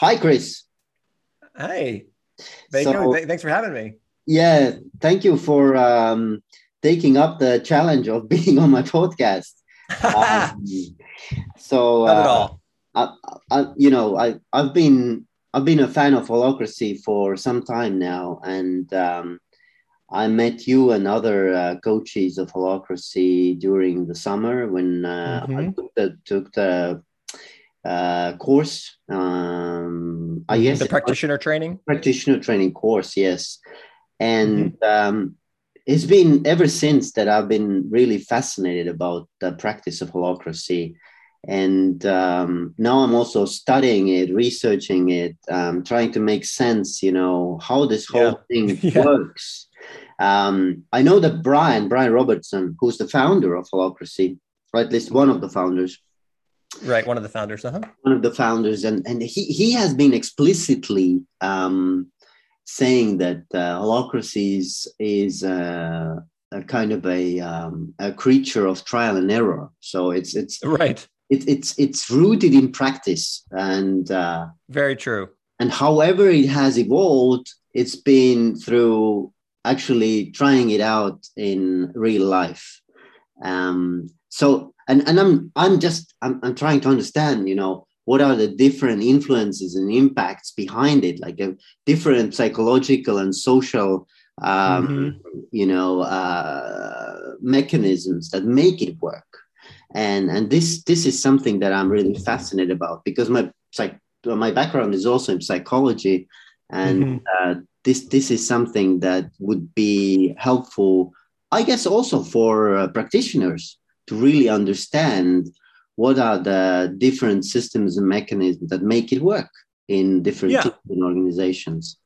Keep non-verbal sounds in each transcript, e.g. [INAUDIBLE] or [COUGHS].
Hi, Chris. Hey. Thank so, you. Thanks for having me. Yeah, thank you for um, taking up the challenge of [LAUGHS] being on my podcast. [LAUGHS] Um, so, not at uh, all. I, I, you know, I I've been I've been a fan of Holacracy for some time now, and um, I met you and other uh, coaches of Holacracy during the summer when uh, mm-hmm. I took the, took the uh, course. Um, I guess the practitioner training. Practitioner training course, yes, and mm-hmm. um, it's been ever since that I've been really fascinated about the practice of holacracy, And um, now I'm also studying it, researching it, um, trying to make sense, you know, how this whole yeah. thing [LAUGHS] yeah. works um, I know that Brian, Brian Robertson, who's the founder of Holacracy, or at least one of the founders. Right, one of the founders. Uh-huh. One of the founders, and and he he has been explicitly um, saying that uh, Holacracy is is uh, a kind of a um, a creature of trial and error. So it's it's right. It, it's it's rooted in practice and uh, very true. And however it has evolved, it's been through actually trying it out in real life. Um, so, and, and I'm, I'm just, I'm, I'm trying to understand, you know, what are the different influences and impacts behind it, like a different psychological and social, um, mm-hmm. you know, uh, mechanisms that make it work. And, and this, this is something that I'm really fascinated about because my psych, my background is also in psychology and mm-hmm. uh, this this is something that would be helpful i guess also for uh, practitioners to really understand what are the different systems and mechanisms that make it work in different yeah. organizations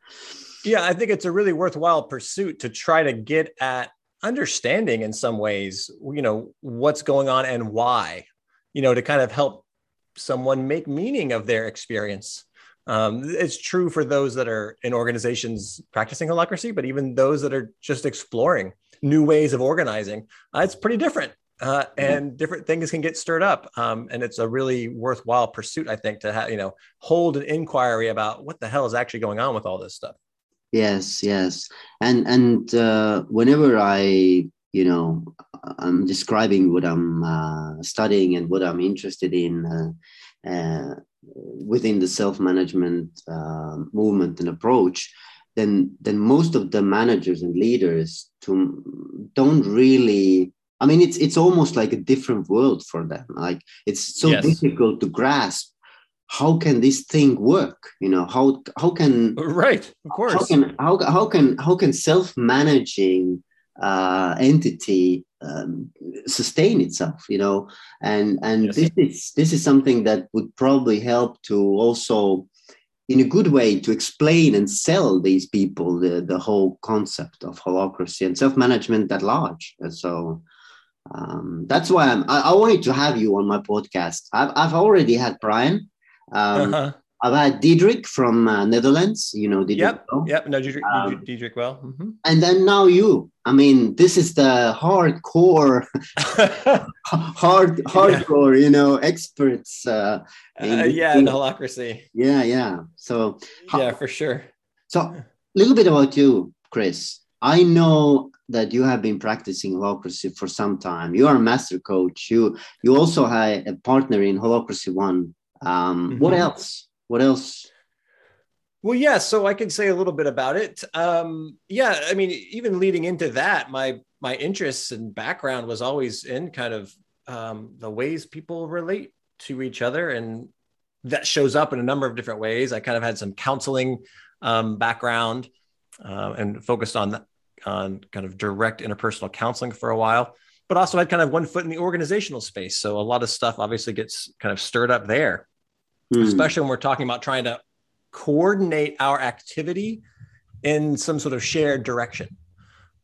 yeah i think it's a really worthwhile pursuit to try to get at understanding in some ways you know what's going on and why you know to kind of help someone make meaning of their experience um, it's true for those that are in organizations practicing holacracy, but even those that are just exploring new ways of organizing, uh, it's pretty different. Uh, and different things can get stirred up, um, and it's a really worthwhile pursuit, I think, to have you know hold an inquiry about what the hell is actually going on with all this stuff. Yes, yes, and and uh, whenever I you know I'm describing what I'm uh, studying and what I'm interested in, uh, uh, within the self-management uh, movement and approach, then then most of the managers and leaders to, don't really. I mean, it's it's almost like a different world for them. Like it's so yes. difficult to grasp. How can this thing work? You know how how can right of course how can how, how can how can self managing uh, entity um, sustain itself you know and and yes. this is this is something that would probably help to also in a good way to explain and sell these people the, the whole concept of holacracy and self-management at large and so um, that's why I'm, I, I, wanted to have you on my podcast i've, I've already had brian um, uh-huh. I've had Diederick from uh, Netherlands, you know, Diederick. Yep, well. yep, no, Diederick, um, Diederick well. Mm-hmm. And then now you. I mean, this is the hardcore, [LAUGHS] hard, [LAUGHS] hardcore, yeah. you know, experts. Uh, in, uh, yeah, in, the holacracy. Yeah, yeah. So yeah, for sure. So a little bit about you, Chris. I know that you have been practicing holacracy for some time. You are a master coach. You you also have a partner in Holacracy One. Um, mm-hmm. What else? What else? Well, yeah. So I can say a little bit about it. Um, yeah, I mean, even leading into that, my my interests and background was always in kind of um, the ways people relate to each other, and that shows up in a number of different ways. I kind of had some counseling um, background uh, and focused on on kind of direct interpersonal counseling for a while, but also had kind of one foot in the organizational space. So a lot of stuff obviously gets kind of stirred up there mm. especially when we're talking about trying to coordinate our activity in some sort of shared direction,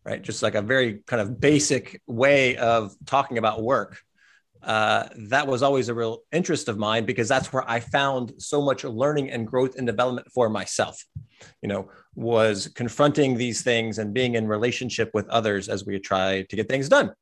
right? Just like a very kind of basic way of talking about work. Uh, that was always a real interest of mine because that's where I found so much learning and growth and development for myself. You know, was confronting these things and being in relationship with others as we try to get things done.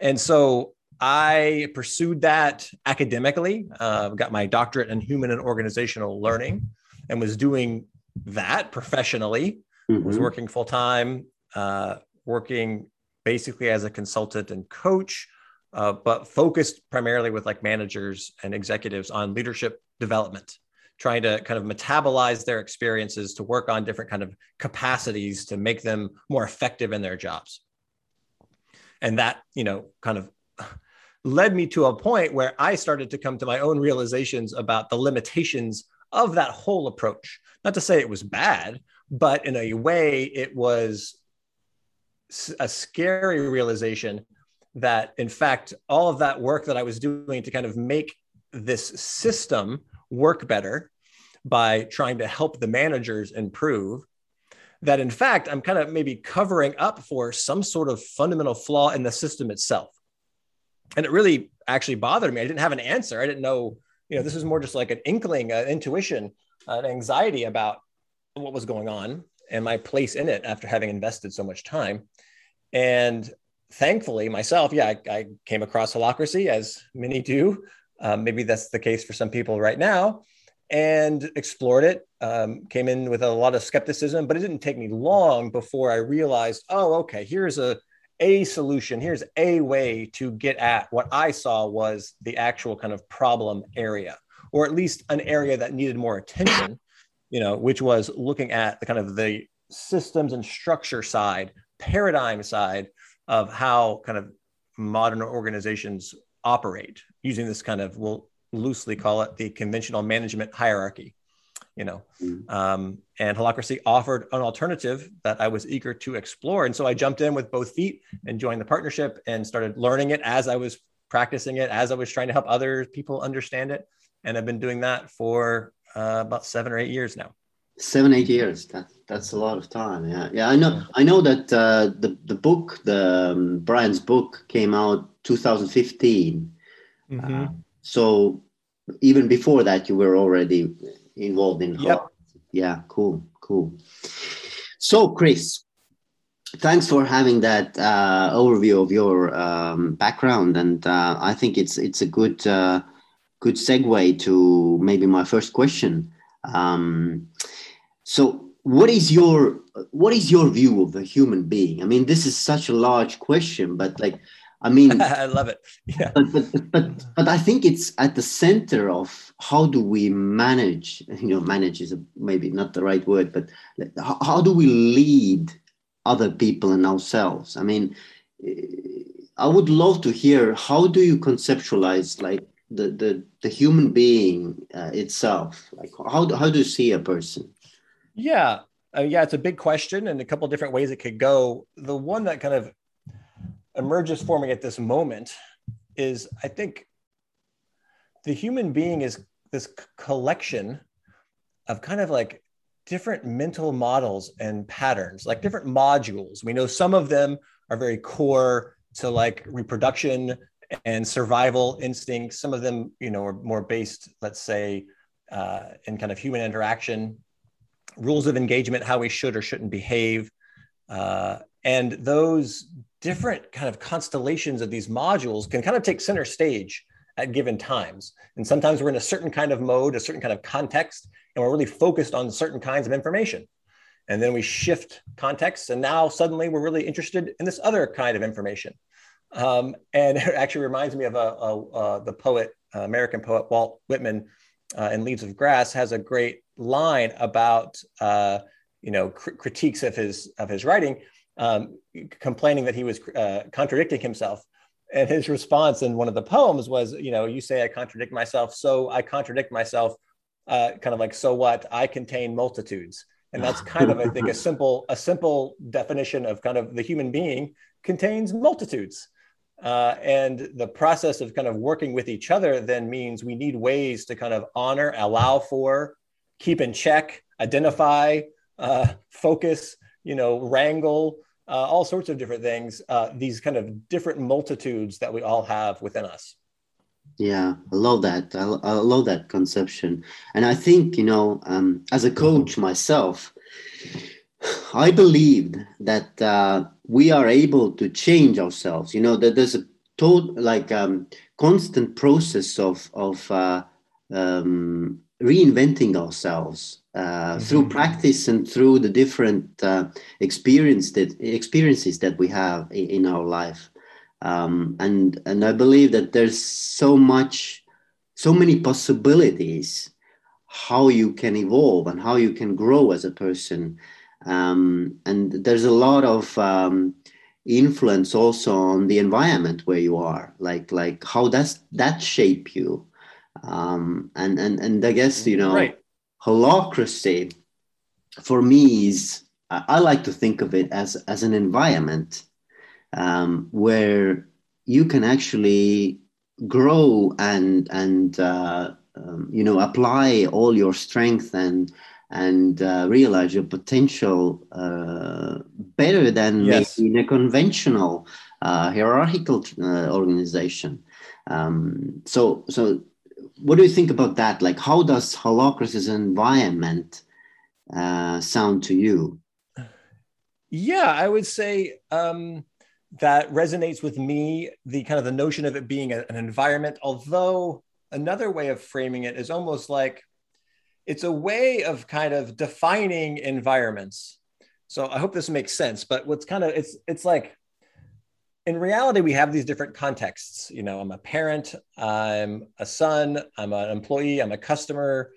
And so I pursued that academically. Uh, got my doctorate in human and organizational learning, and was doing that professionally. Mm-hmm. Was working full time, uh, working basically as a consultant and coach, uh, but focused primarily with like managers and executives on leadership development trying to kind of metabolize their experiences to work on different kind of capacities to make them more effective in their jobs. And that you know kind of [LAUGHS] led me to a point where i started to come to my own realizations about the limitations of that whole approach. Not to say it was bad but in a way it was a scary realization that in fact all of that work that i was doing to kind of make this system work better by trying to help the managers improve that in fact i'm kind of maybe covering up for some sort of fundamental flaw in the system itself. And it really actually bothered me. I didn't have an answer. I didn't know you know this was more just like an inkling an intuition an anxiety about what was going on and my place in it after having invested so much time. And thankfully myself yeah i, I came across holacracy as many do um, maybe that's the case for some people right now and explored it. Um, came in with a lot of skepticism, but it didn't take me long before I realized, oh, okay, here's a a solution. Here's a way to get at what I saw was the actual kind of problem area, or at least an area that needed more attention. You know, which was looking at the kind of the systems and structure side, paradigm side of how kind of modern organizations operate using this kind of we'll loosely call it the conventional management hierarchy you know. Mm. um, and holacracy offered an alternative that i was eager to explore. And so i jumped in with both feet and joined the partnership and started learning it as i was practicing it as i was trying to help other people understand it. And i've been doing that for uh, about seven or eight years now seven eight years that that's a lot of time yeah. Yeah i know i know that uh, the the book the um, brian's book came out 2015 mm-hmm. uh, so even before that you were already involved in yep. yeah cool cool. So chris thanks for having that uh, overview of your um, background and uh, i think it's it's a good uh, good segue to maybe my first question. Um, so what is your what is your view of a human being i mean this is such a large question but like I mean, [LAUGHS] I love it. Yeah. But, but, but, but I think it's at the center of how do we manage, you know, manage is maybe not the right word, but how, how do we lead other people and ourselves? I mean, I would love to hear how do you conceptualize like the, the, the human being uh, itself? Like how, how do you see a person? Yeah. Uh, yeah, it's a big question and a couple different ways it could go. The one that kind of emerges for me at this moment is I think the human being is this collection of kind of like different mental models and patterns, like different modules. We know some of them are very core to like reproduction and survival instincts. Some of them, you know, are more based, let's say, uh, in kind of human interaction, rules of engagement, how we should or shouldn't behave. Uh, and those different kind of constellations of these modules can kind of take center stage at given times. And sometimes we're in a certain kind of mode, a certain kind of context, and we're really focused on certain kinds of information. And then we shift context, and now suddenly we're really interested in this other kind of information. Um, and [LAUGHS] it actually reminds me of a, a, a the poet, uh, American poet Walt Whitman, uh, in Leaves of Grass, has a great line about uh, you know cr- critiques of his of his writing um, complaining that he was uh, contradicting himself. And his response in one of the poems was, you know, you say I contradict myself, so I contradict myself, uh, kind of like, so what? I contain multitudes. And that's kind of, I think, a simple, a simple definition of kind of the human being contains multitudes. Uh, and the process of kind of working with each other then means we need ways to kind of honor, allow for, keep in check, identify, uh, focus, you know, wrangle, uh, all sorts of different things, uh, these kind of different multitudes that we all have within us. Yeah, I love that. I, I love that conception. And I think, you know, um, as a coach myself, I believed that uh, we are able to change ourselves. You know, that there's a total, like um, constant process of, of uh, um, reinventing ourselves uh, mm-hmm. through practice and through the different uh, experience that, experiences that we have in, in our life. Um, and and I believe that there's so much, so many possibilities how you can evolve and how you can grow as a person. Um, and there's a lot of um, influence also on the environment where you are, like like how does that shape you? Um, and and and I guess you know, right. holacracy for me is I like to think of it as as an environment um, where you can actually grow and and uh, um, you know apply all your strength and and uh, realize your potential uh, better than yes. maybe in a conventional uh, hierarchical uh, organization. Um, so so what do you think about that? Like, how does holacracy's environment uh, sound to you? Yeah, I would say um, that resonates with me. The kind of the notion of it being a, an environment, although another way of framing it is almost like it's a way of kind of defining environments. So I hope this makes sense. But what's kind of it's it's like in reality, we have these different contexts. You know, I'm a parent, I'm a son, I'm an employee, I'm a customer,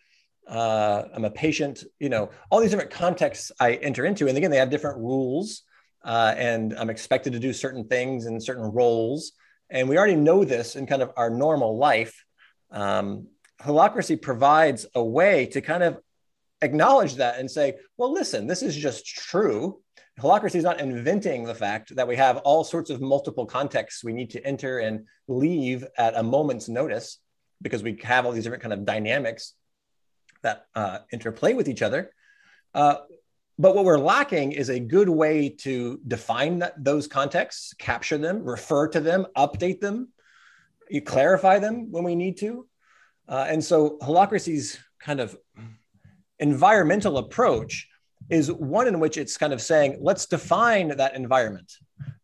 uh, I'm a patient. You know, all these different contexts I enter into, and again, they have different rules, uh, and I'm expected to do certain things in certain roles. And we already know this in kind of our normal life. Um, holacracy provides a way to kind of acknowledge that and say, well, listen, this is just true. Holacracy is not inventing the fact that we have all sorts of multiple contexts we need to enter and leave at a moment's notice because we have all these different kind of dynamics that uh, interplay with each other. Uh, but what we're lacking is a good way to define that, those contexts, capture them, refer to them, update them, you clarify them when we need to. Uh, and so holacracy's kind of environmental approach is one in which it's kind of saying, let's define that environment,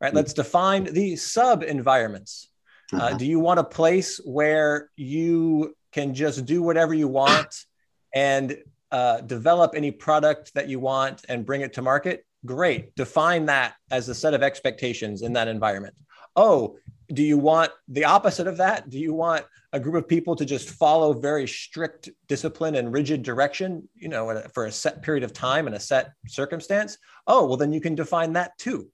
right? Let's define the sub environments. Uh, uh-huh. do you want a place where you can just do whatever you want and uh, develop any product that you want and bring it to market? Great. Define that as a set of expectations in that environment. Oh, do you want the opposite of that? Do you want a group of people to just follow very strict discipline and rigid direction, you know, for a set period of time and a set circumstance? Oh, well, then you can define that too.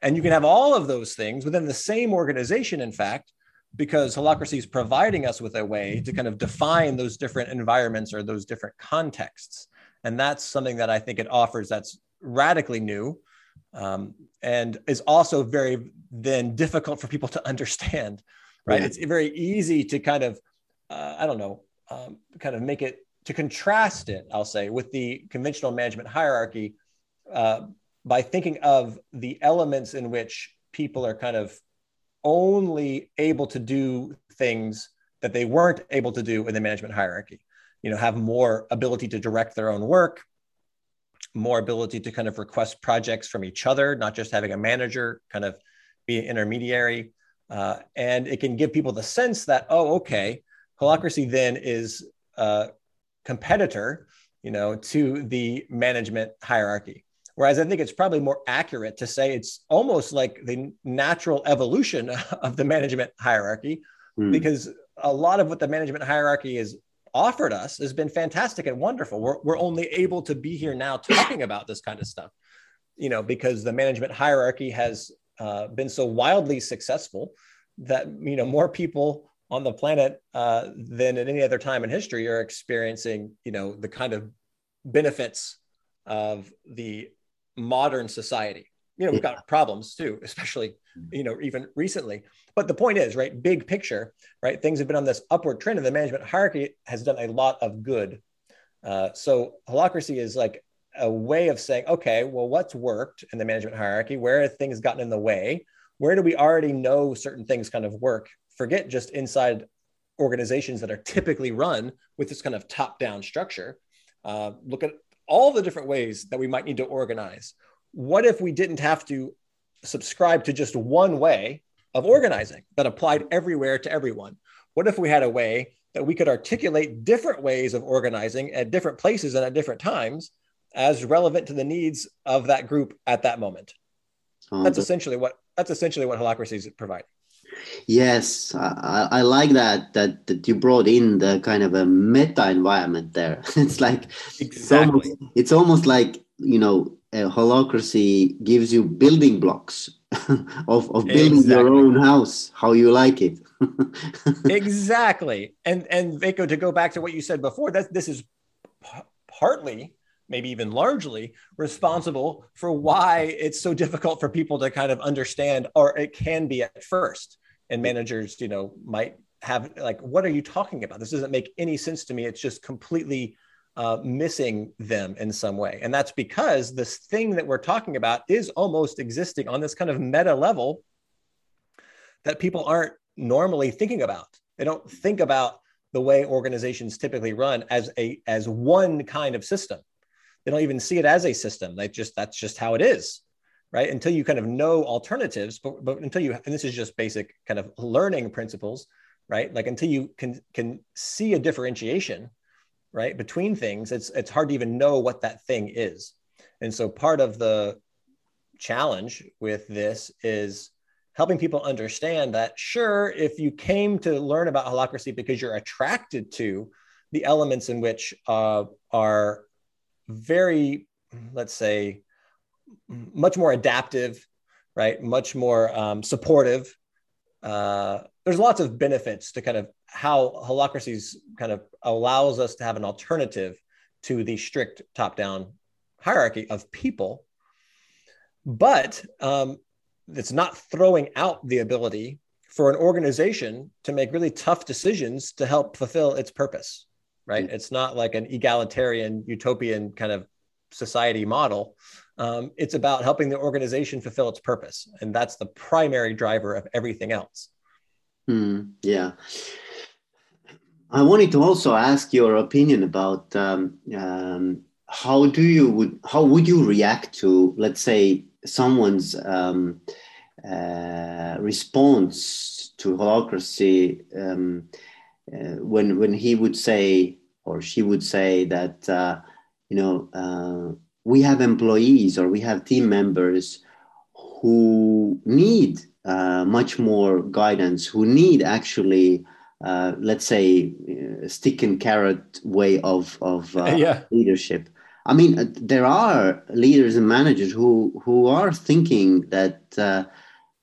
And you can have all of those things within the same organization, in fact, because holacracy is providing us with a way to kind of define those different environments or those different contexts. And that's something that I think it offers that's radically new um, and is also very then difficult for people to understand right yeah. it's very easy to kind of uh, i don't know um, kind of make it to contrast it i'll say with the conventional management hierarchy uh, by thinking of the elements in which people are kind of only able to do things that they weren't able to do in the management hierarchy you know have more ability to direct their own work more ability to kind of request projects from each other, not just having a manager kind of be an intermediary. Uh, and it can give people the sense that, oh, okay, holacracy then is a competitor, you know, to the management hierarchy. Whereas I think it's probably more accurate to say it's almost like the natural evolution [LAUGHS] of the management hierarchy, mm. because a lot of what the management hierarchy is offered us has been fantastic and wonderful. We're, we're only able to be here now talking about this kind of stuff, you know, because the management hierarchy has uh, been so wildly successful that, you know, more people on the planet uh, than at any other time in history are experiencing, you know, the kind of benefits of the modern society. You know, we've got problems too, especially, you know, even recently. But the point is, right, big picture, right, things have been on this upward trend and the management hierarchy has done a lot of good. Uh, so holacracy is like a way of saying, okay, well, what's worked in the management hierarchy? Where have things gotten in the way? Where do we already know certain things kind of work? Forget just inside organizations that are typically run with this kind of top down structure. Uh, look at all the different ways that we might need to organize. What if we didn't have to subscribe to just one way of organizing that applied everywhere to everyone? What if we had a way that we could articulate different ways of organizing at different places and at different times as relevant to the needs of that group at that moment. Oh, that's essentially what that's essentially what holacracy is providing. Yes, I, I, like that, that that you brought in the kind of a meta environment there. [LAUGHS] it's like exactly. it's almost, it's almost like you know a holacracy gives you building blocks [LAUGHS] of, of building exactly. your own house how you like it. [LAUGHS] Exactly. And and Vico, to go back to what you said before that this is p- partly maybe even largely responsible for why it's so difficult for people to kind of understand or it can be at first. And managers you know might have like what are you talking about? This doesn't make any sense to me. It's just completely uh, missing them in some way. And that's because this thing that we're talking about is almost existing on this kind of meta level that people aren't normally thinking about. They don't think about the way organizations typically run as a as one kind of system. They don't even see it as a system. They just that's just how it is, right? Until you kind of know alternatives, but, but until you and this is just basic kind of learning principles, right? Like until you can can see a differentiation right? Between things it's it's hard to even know what that thing is. And so part of the challenge with this is helping people understand that sure if you came to learn about holacracy because you're attracted to the elements in which uh, are very let's say much more adaptive right? Much more um, supportive uh, there's lots of benefits to kind of how holacracies kind of allows us to have an alternative to the strict top-down hierarchy of people. But um, it's not throwing out the ability for an organization to make really tough decisions to help fulfill its purpose right? Mm-hmm. it's not like an egalitarian utopian kind of society model. Um, it's about helping the organization fulfill its purpose. And that's the primary driver of everything else mm, yeah. I wanted to also ask your opinion about um, um, how do you would how would you react to let's say someone's um, uh, response to holacracy um, uh, when when he would say or she would say that uh, you know uh, we have employees or we have team members who need uh, much more guidance who need actually uh, let's say uh, stick and carrot way of of uh, [LAUGHS] yeah. leadership. I mean, uh, there are leaders and managers who who are thinking that uh,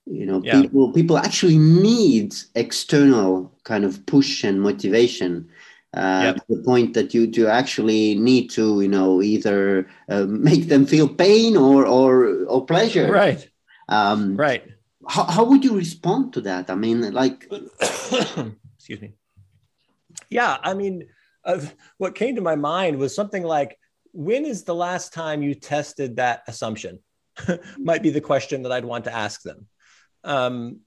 you know yeah. people people actually need external kind of push and motivation. Uh, yep. to the point that you do actually need to you know either [LAUGHS] make them feel pain or or or pleasure right um, right how, how would you respond to that i mean like [COUGHS] excuse me. Yeah, I mean, uh, what came to my mind was something like, when is the last time you tested that assumption? [LAUGHS] Might be the question that I'd want to ask them. Um,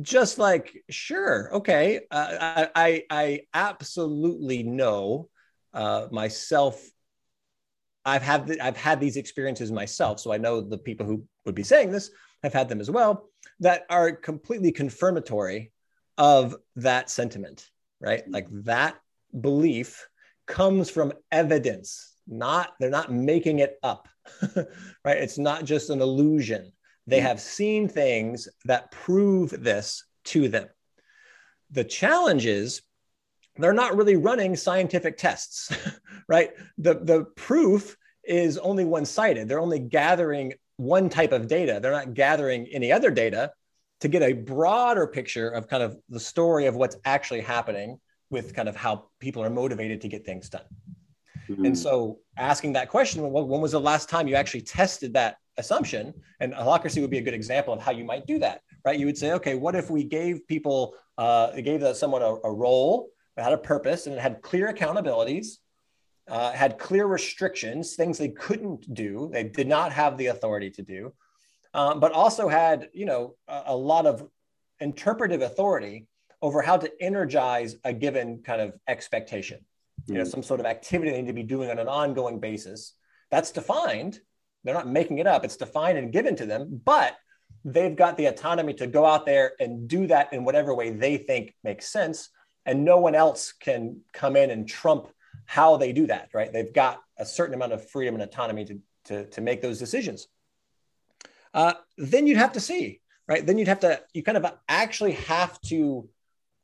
just like, sure, okay, uh, I, I absolutely know uh, myself. I've had the, I've had these experiences myself, so I know the people who would be saying this have had them as well that are completely confirmatory of that sentiment, right? Mm-hmm. Like that belief comes from evidence, not, they're not making it up, [LAUGHS] right? It's not just an illusion. They mm-hmm. have seen things that prove this to them. The challenge is they're not really running scientific tests, [LAUGHS] right? The, the proof is only one sided. They're only gathering one type of data. They're not gathering any other data to get a broader picture of kind of the story of what's actually happening with kind of how people are motivated to get things done. Mm-hmm. And so asking that question, when, when was the last time you actually tested that assumption? And holacracy would be a good example of how you might do that, right? You would say, okay, what if we gave people, uh, gave someone a, a role, had a purpose, and it had clear accountabilities, uh, had clear restrictions, things they couldn't do, they did not have the authority to do, um, but also had you know a, a, lot of interpretive authority over how to energize a given kind of expectation. Mm-hmm. You know, hmm. some sort of activity they need to be doing on an ongoing basis. That's defined. They're not making it up. It's defined and given to them, but they've got the autonomy to go out there and do that in whatever way they think makes sense and no one else can come in and trump how they do that, right? They've got a certain amount of freedom and autonomy to, to, to make those decisions. Uh, then you'd have to see, right? Then you'd have to, you kind of actually have to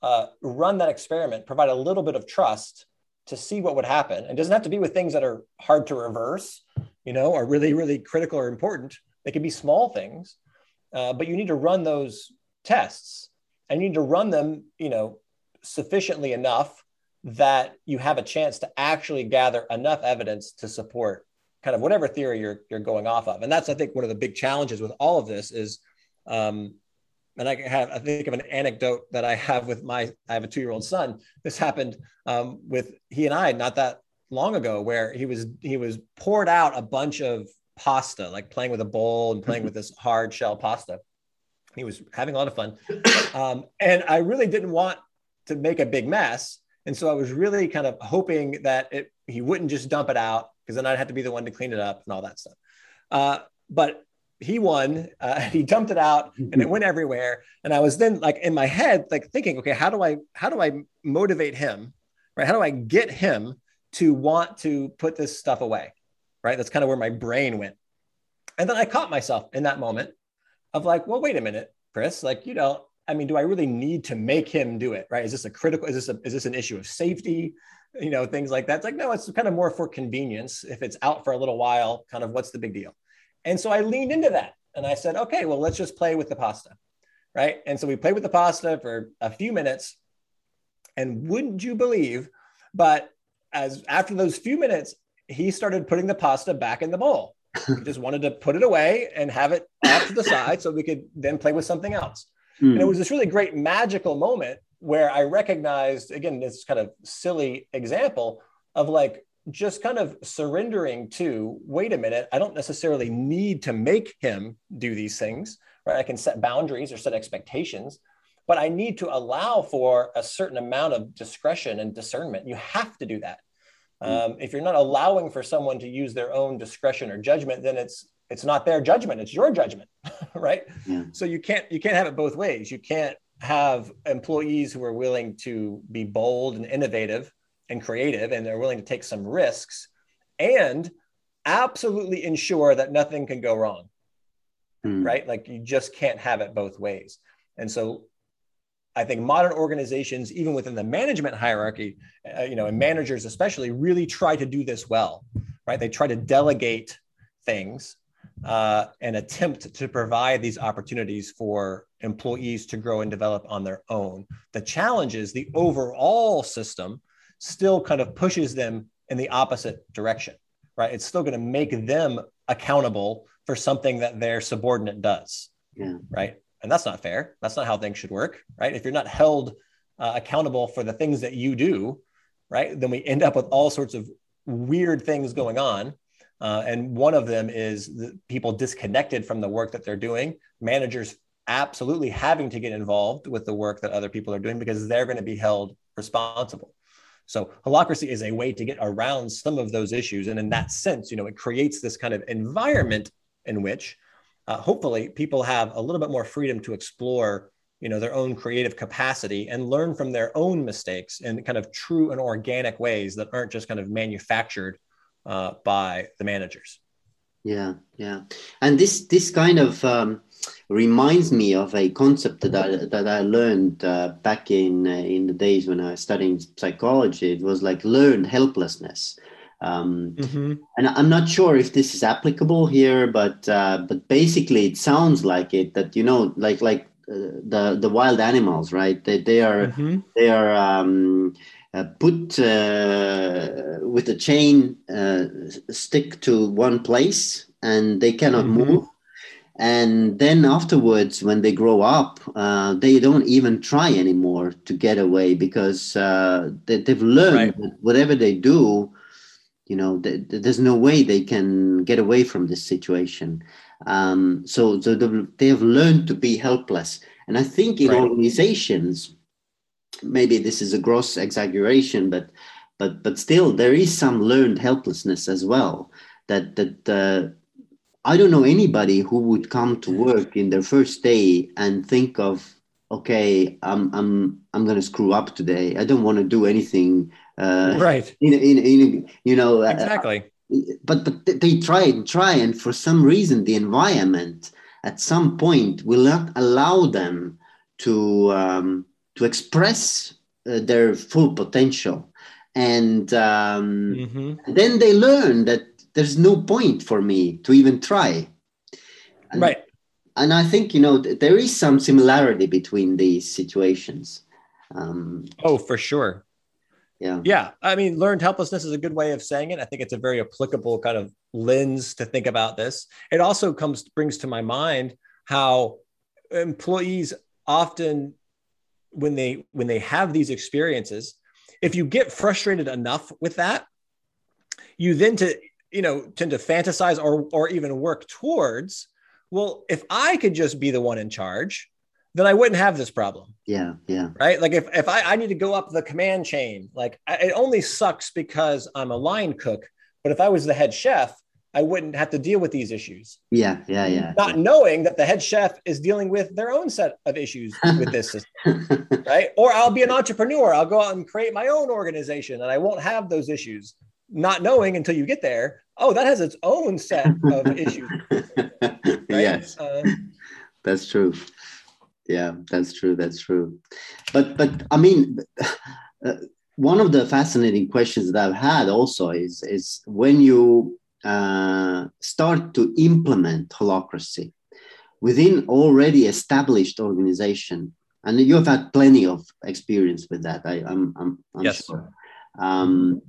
uh, run that experiment, provide a little bit of trust to see what would happen. And doesn't have to be with things that are hard to reverse, you know, or really, really critical or important. They can be small things, uh, but you need to run those tests and you need to run them, you know, sufficiently enough that you have a chance to actually gather enough evidence to support kind of whatever theory you're, you're going off of. And that's, I think, one of the big challenges with all of this is, um, and I have, I think of an anecdote that I have with my, I have a two-year-old son. This happened um, with he and I not that long ago, where he was, he was poured out a bunch of pasta, like playing with a bowl and playing with [LAUGHS] this hard shell pasta. He was having a lot of fun. Um, and I really didn't want to make a big mess. And so I was really kind of hoping that it, he wouldn't just dump it out because then I'd have to be the one to clean it up and all that stuff. Uh, but he won. Uh, [LAUGHS] he dumped it out and it [LAUGHS] went everywhere. And I was then like in my head, like thinking, okay, how do I how do I motivate him? Right? How do I get him to want to put this stuff away? Right? That's kind of where my brain went. And then I caught myself in that moment of like, well, wait a minute, Chris. Like, you know, I mean, do I really need to make him do it? Right? Is this a critical? Is this a is this an issue of safety? You know, things like that. It's like, no, it's kind of more for convenience. If it's out for a little while, kind of what's the big deal? And so I leaned into that and I said, okay, well, let's just play with the pasta. Right. And so we played with the pasta for a few minutes. And wouldn't you believe, but as after those few minutes, he started putting the pasta back in the bowl. [LAUGHS] he just wanted to put it away and have it off to the side so we could then play with something else. Mm. And it was this really great magical moment where I recognized, again, this kind of silly example of like just kind of surrendering to wait a minute, I don't necessarily need to make him do these things, right? I can set boundaries or set expectations, but I need to allow for a certain amount of discretion and discernment. You have to do that. Hmm. Um, if you're not allowing for someone to use their own discretion or judgment, then it's it's not their judgment; it's your judgment, [LAUGHS] right? Yeah. So you can't you can't have it both ways. You can't have employees who are willing to be bold and innovative and creative and they're willing to take some risks and absolutely ensure that nothing can go wrong mm. right like you just can't have it both ways and so i think modern organizations even within the management hierarchy uh, you know and managers especially really try to do this well right they try to delegate things uh, and attempt to provide these opportunities for employees to grow and develop on their own. The challenge is the overall system still kind of pushes them in the opposite direction, right? It's still going to make them accountable for something that their subordinate does, yeah. right? And that's not fair. That's not how things should work, right? If you're not held uh, accountable for the things that you do, right, then we end up with all sorts of weird things going on. Uh, and one of them is the people disconnected from the work that they're doing, managers absolutely having to get involved with the work that other people are doing because they're going to be held responsible. So holacracy is a way to get around some of those issues. And in that sense, you know, it creates this kind of environment in which uh, hopefully people have a little bit more freedom to explore you know their own creative capacity and learn from their own mistakes in kind of true and organic ways that aren't just kind of manufactured uh, by the managers yeah yeah and this this kind of um, reminds me of a concept that I, that I learned uh, back in uh, in the days when I was studying psychology. It was like learned helplessness. Um, mm-hmm. And I'm not sure if this is applicable here, but uh, but basically it sounds like it. That you know, like like uh, the the wild animals, right? They they are mm-hmm. they are. Um, put uh, with a chain uh, stick to one place and they cannot mm-hmm. move and then afterwards when they grow up uh, they don't even try anymore to get away because uh, they, have learned right. that whatever they do you know th- there's no way they can get away from this situation um, so, so they have learned to be helpless and i think in right. organizations maybe this is a gross exaggeration but but but still there is some learned helplessness as well that that uh, I don't know anybody who would come to work in their first day and think of okay, I'm I'm I'm gonna screw up today. I don't want to do anything. Uh, right. In, in, in you know uh, exactly. Uh, but but they try and try, and for some reason, the environment at some point will not allow them to um, to express uh, their full potential, and um, mm-hmm. then they learn that there's no point for me to even try. And, right and I think you know there is some similarity between these situations. Um, oh, for sure. Yeah. Yeah. I mean, learned helplessness is a good way of saying it. I think it's a very applicable kind of lens to think about this. It also comes brings to my mind how employees often when they when they have these experiences, if you get frustrated enough with that, you then to you know tend to fantasize or or even work towards well, if I could just be the one in charge, then I wouldn't have this problem. Yeah, yeah. Right. Like if, if I, I need to go up the command chain, like I, it only sucks because I'm a line cook. But if I was the head chef, I wouldn't have to deal with these issues. Yeah, yeah, yeah. Not yeah. knowing that the head chef is dealing with their own set of issues with this [LAUGHS] system. right. Or I'll be an entrepreneur. I'll go out and create my own organization and I won't have those issues. Not knowing until you get there, oh, that has its own set of [LAUGHS] issues. [LAUGHS] Right? Yes, uh, that's true. Yeah, that's true. That's true. But but I mean, uh, one of the fascinating questions that I've had also is is when you uh, start to implement holacracy within already established organization, and you have had plenty of experience with that. I, am I'm, I'm, I'm yes. sure. Um,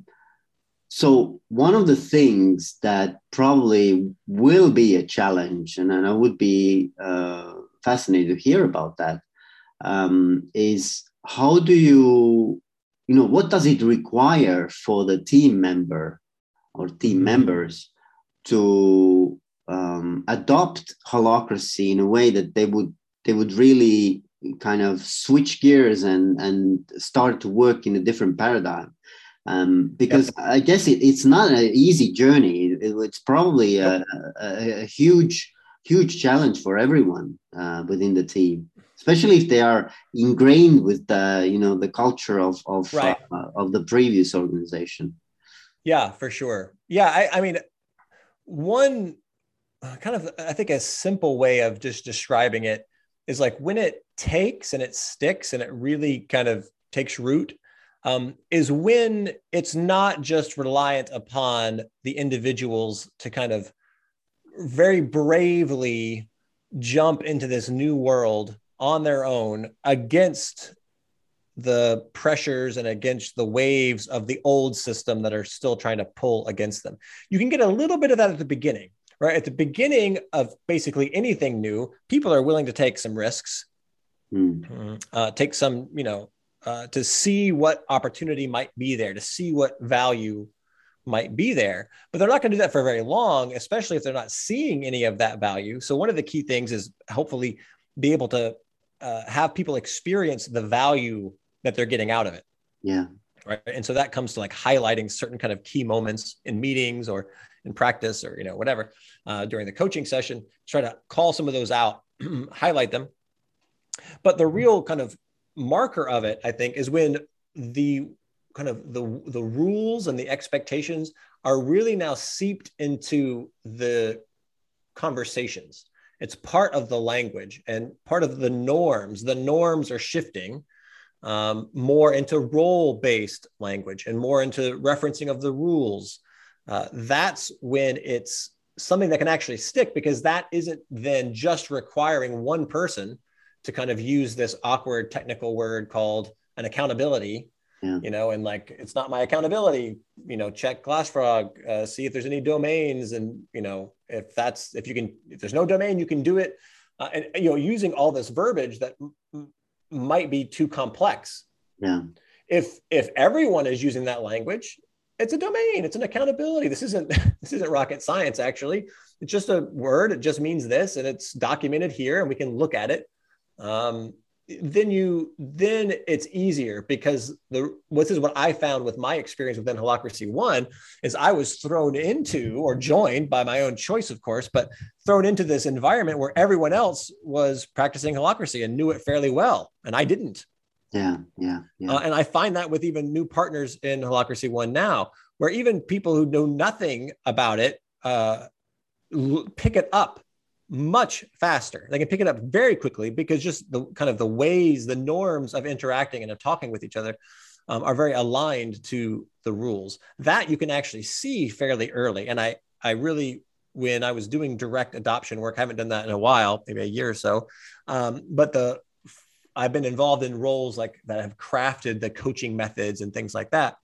so one of the things that probably will be a challenge, and, and I would be uh, fascinated to hear about that, um, is how do you, you know, what does it require for the team member or team members to um, adopt holacracy in a way that they would they would really kind of switch gears and and start to work in a different paradigm um, because yep. I guess it, it's not an easy journey. It, it's probably a, a, a, huge, huge challenge for everyone uh, within the team, especially if they are ingrained with the you know the culture of of right. uh, of the previous organization. Yeah, for sure. Yeah, I, I mean, one uh, kind of I think a simple way of just describing it is like when it takes and it sticks and it really kind of takes root um, is when it's not just reliant upon the individuals to kind of very bravely jump into this new world on their own against the pressures and against the waves of the old system that are still trying to pull against them. You can get a little bit of that at the beginning, right? At the beginning of basically anything new, people are willing to take some risks, mm. uh, take some, you know, uh, to see what opportunity might be there, to see what value might be there. But they're not going to do that for very long, especially if they're not seeing any of that value. So, one of the key things is hopefully be able to uh, have people experience the value that they're getting out of it. Yeah. Right. And so that comes to like highlighting certain kind of key moments in meetings or in practice or, you know, whatever uh, during the coaching session, try to call some of those out, [CLEARS THROAT] highlight them. But the real kind of marker of it, I think, is when the kind of the the rules and the expectations are really now seeped into the conversations. It's part of the language and part of the norms. The norms are shifting um, more into role based language and more into referencing of the rules. Uh, that's when it's something that can actually stick because that isn't then just requiring one person to kind of use this awkward technical word called an accountability yeah. you know and like it's not my accountability you know check glassfrog uh, see if there's any domains and you know if that's if you can if there's no domain you can do it uh, and you know using all this verbiage that might be too complex. Yeah. If if everyone is using that language it's a domain it's an accountability. This isn't [LAUGHS] this isn't rocket science actually. It's just a word it just means this and it's documented here and we can look at it. Um, then you then it's easier because the this is what I found with my experience within Holacracy One is I was thrown into or joined by my own choice, of course, but thrown into this environment where everyone else was practicing Holacracy and knew it fairly well, and I didn't. Yeah, yeah, yeah. Uh, and I find that with even new partners in Holacracy One now, where even people who know nothing about it uh, pick it up much faster. They can pick it up very quickly because just the kind of the ways, the norms of interacting and of talking with each other um, are very aligned to the rules. That you can actually see fairly early. And I, I really, when I was doing direct adoption work, I haven't done that in a while, maybe a year or so. Um, but the I've been involved in roles like that have crafted the coaching methods and things like that.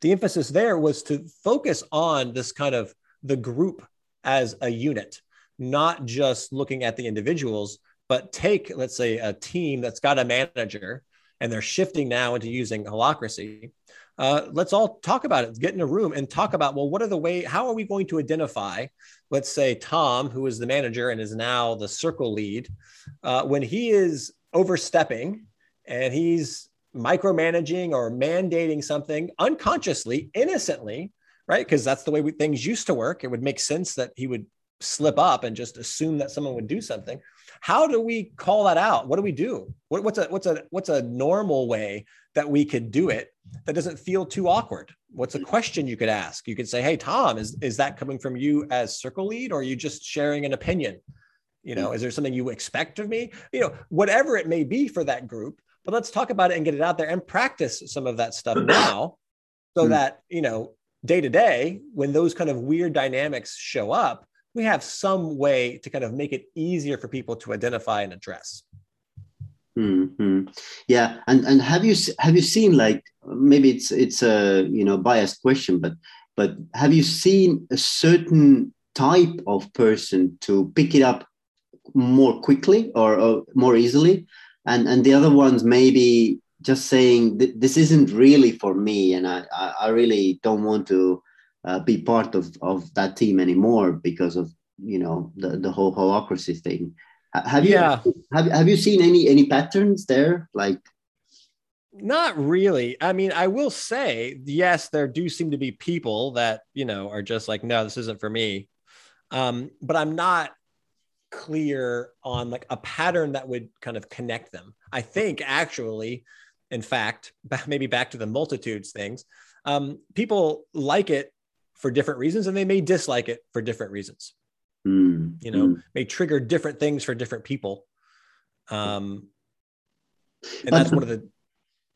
The emphasis there was to focus on this kind of the group as a unit not just looking at the individuals, but take, let's say, a team that's got a manager and they're shifting now into using holacracy. Uh, let's all talk about it. Get in a room and talk about well, what are the way? How are we going to identify? Let's say Tom, who is the manager and is now the circle lead, uh, when he is overstepping and he's micromanaging or mandating something unconsciously, innocently, right? Because that's the way we, things used to work. It would make sense that he would slip up and just assume that someone would do something. How do we call that out? What do we do? What, what's a what's a what's a normal way that we could do it that doesn't feel too awkward? What's a question you could ask? You could say hey tom is is that coming from you as circle lead or are you just sharing an opinion? You know is there something you expect of me? You know whatever it may be for that group but let's talk about it and get it out there and practice some of that stuff now so hmm. that you know day to day when those kind of weird dynamics show up we have some way to kind of make it easier for people to identify and address. Mm-hmm. Yeah, and and have you have you seen like maybe it's it's a you know biased question, but but have you seen a certain type of person to pick it up more quickly or, or more easily, and and the other ones maybe just saying this isn't really for me, and I I really don't want to uh, be part of, of that team anymore because of you know the, the whole holacracy thing. Have you yeah. have, have you seen any any patterns there like not really. I mean, I will say, yes, there do seem to be people that, you know, are just like, no, this isn't for me. Um, but I'm not clear on like a pattern that would kind of connect them. I think actually, in fact, [LAUGHS] maybe back to the multitudes things, um, people like it for different reasons and they may dislike it for different reasons mm. you know mm. may trigger different things for different people um and but, that's one of the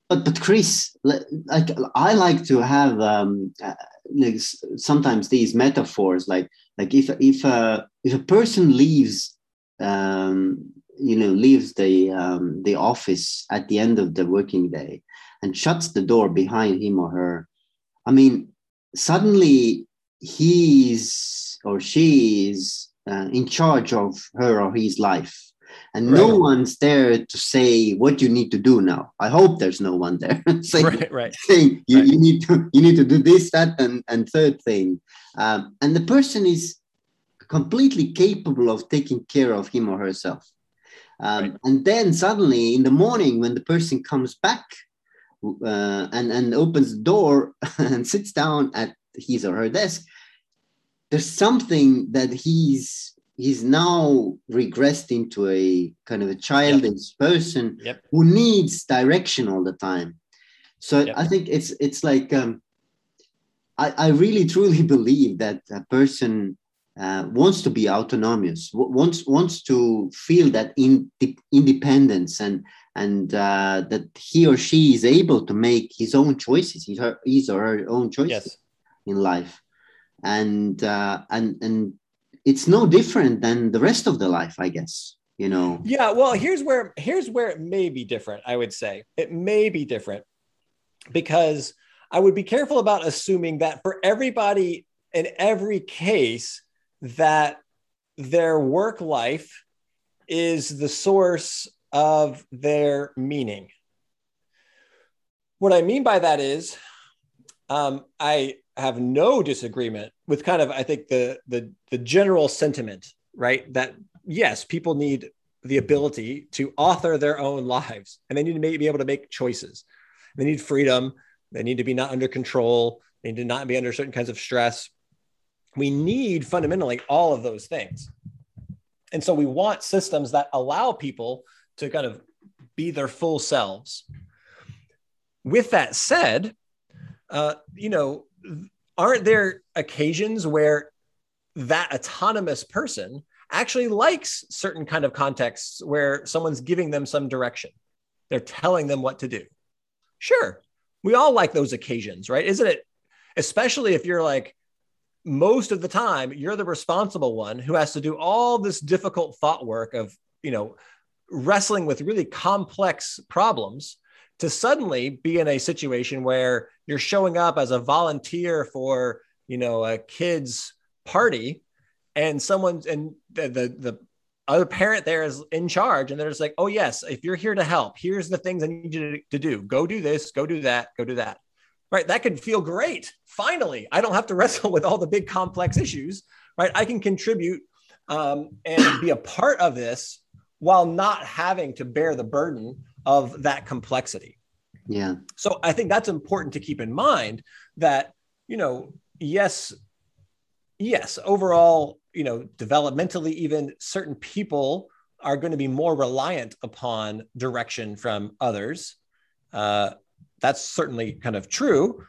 but but chris like i like to have um uh, like sometimes these metaphors like like if if a if a person leaves um you know leaves the um the office at the end of the working day and shuts the door behind him or her i mean suddenly he's or she is uh, in charge of her or his life. And right. no one's there to say what you need to do now. I hope there's no one there [LAUGHS] saying, right, right. saying you, you need to you need to do this that and, and third thing. Um, and the person is completely capable of taking care of him or herself. Um, and then suddenly in the morning when the person comes back uh, and and opens the door [LAUGHS] and sits down at his or her desk, there's something that he's he's now regressed into a kind of a childish yep. person yep. who needs direction all the time. So yep. I think it's it's like um, I, I really truly [LAUGHS] believe that a person uh, wants to be autonomous, wants wants to feel that in, independence and and uh, that he or she is able to make his own choices, his, her, his or her own choices yes. in life, and uh, and and it's no different than the rest of the life, I guess. You know. Yeah. Well, here's where here's where it may be different. I would say it may be different because I would be careful about assuming that for everybody in every case that their work life is the source of their meaning. What I mean by that is, um, I have no disagreement with kind of I think the the the general sentiment, right? That yes, people need the ability to author their own lives and they need to be able to make choices. They need freedom. They need to be not under control. They need to not be under certain kinds of stress. We need fundamentally all of those things. And so we want systems that allow people to kind of be their full selves. With that said, uh, you know, aren't there occasions where that autonomous person actually likes certain kind of contexts where someone's giving them some direction? They're telling them what to do. Sure. We all like those occasions right? Isn't it especially if you're like most of the time you're the responsible one who has to do all this difficult thought work of you know wrestling with really complex problems to suddenly be in a situation where you're showing up as a volunteer for you know a kid's party and someone's and the, the the other parent there is in charge and they're just like oh yes if you're here to help here's the things i need you to, to do. Go do this go do that go do that. Right? That could feel great finally. I don't have to [LAUGHS] wrestle with all the big complex issues right? I can contribute um, and be a part of this while not having to bear the burden of that complexity. Yeah. So i think that's important to keep in mind that you know yes yes overall you know developmentally even certain people are going to be more reliant upon direction from others. Uh, that's certainly kind of true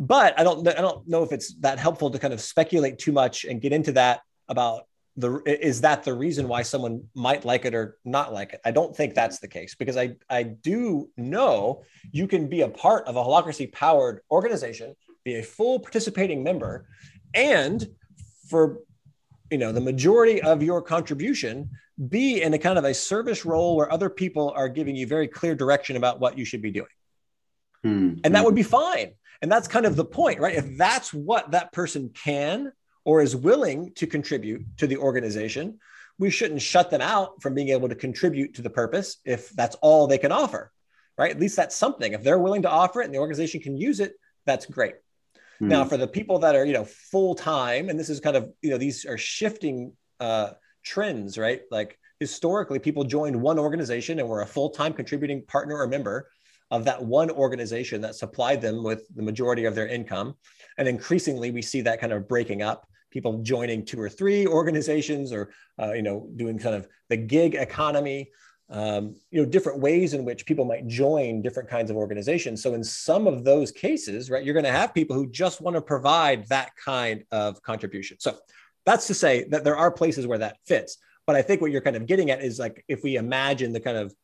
but i don't i don't know if it's that helpful to kind of speculate too much and get into that about the is that the reason why someone might like it or not like it? I don't think that's the case because i i do know you can be a part of a holacracy powered organization be a full participating member and for you know the majority of your contribution be in a kind of a service role where other people are giving you very clear direction about what you should be doing. Mm-hmm. and that would be fine. And that's kind of the point right? If that's what that person can or is willing to contribute to the organization we shouldn't shut them out from being able to contribute to the purpose if that's all they can offer right at least that's something if they're willing to offer it and the organization can use it that's great Mm. Now, for the people that are, you know, full time, and this is kind of, you know, these are shifting uh, trends, right? Like historically, people joined one organization and were a full time contributing partner or member of that one organization that supplied them with the majority of their income. And increasingly, we see that kind of breaking up people joining two or three organizations or uh, you know doing kind of the gig economy um, you know different ways in which people might join different kinds of organizations. So in some of those cases right you're going to have people who just want to provide that kind of contribution. So that's to say that there are places where that fits. But i think what you're kind of getting at is like if we imagine the kind of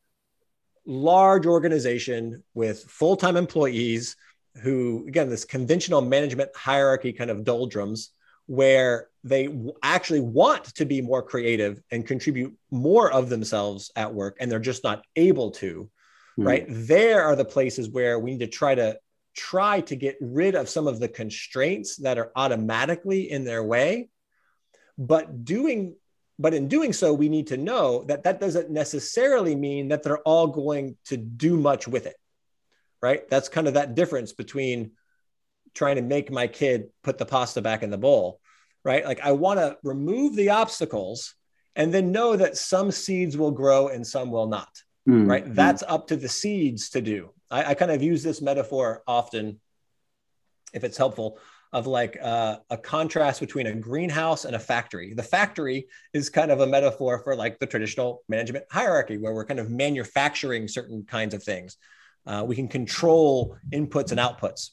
large organization with full-time employees who again this conventional management hierarchy kind of doldrums where they actually want to be more creative and contribute more of themselves at work and they're just not able to mm. right there are the places where we need to try to try to get rid of some of the constraints that are automatically in their way but doing but in doing so we need to know that that doesn't necessarily mean that they're all going to do much with it right that's kind of that difference between trying to make my kid put the pasta back in the bowl, right? Like I want to remove the obstacles and then know that some seeds will grow and some will not, mm-hmm. right? That's up to the seeds to do. I, I, kind of use this metaphor often, if it's helpful, of like uh, a contrast between a greenhouse and a factory. The factory is kind of a metaphor for like the traditional management hierarchy, where we're kind of manufacturing certain kinds of things. Uh, we can control inputs and outputs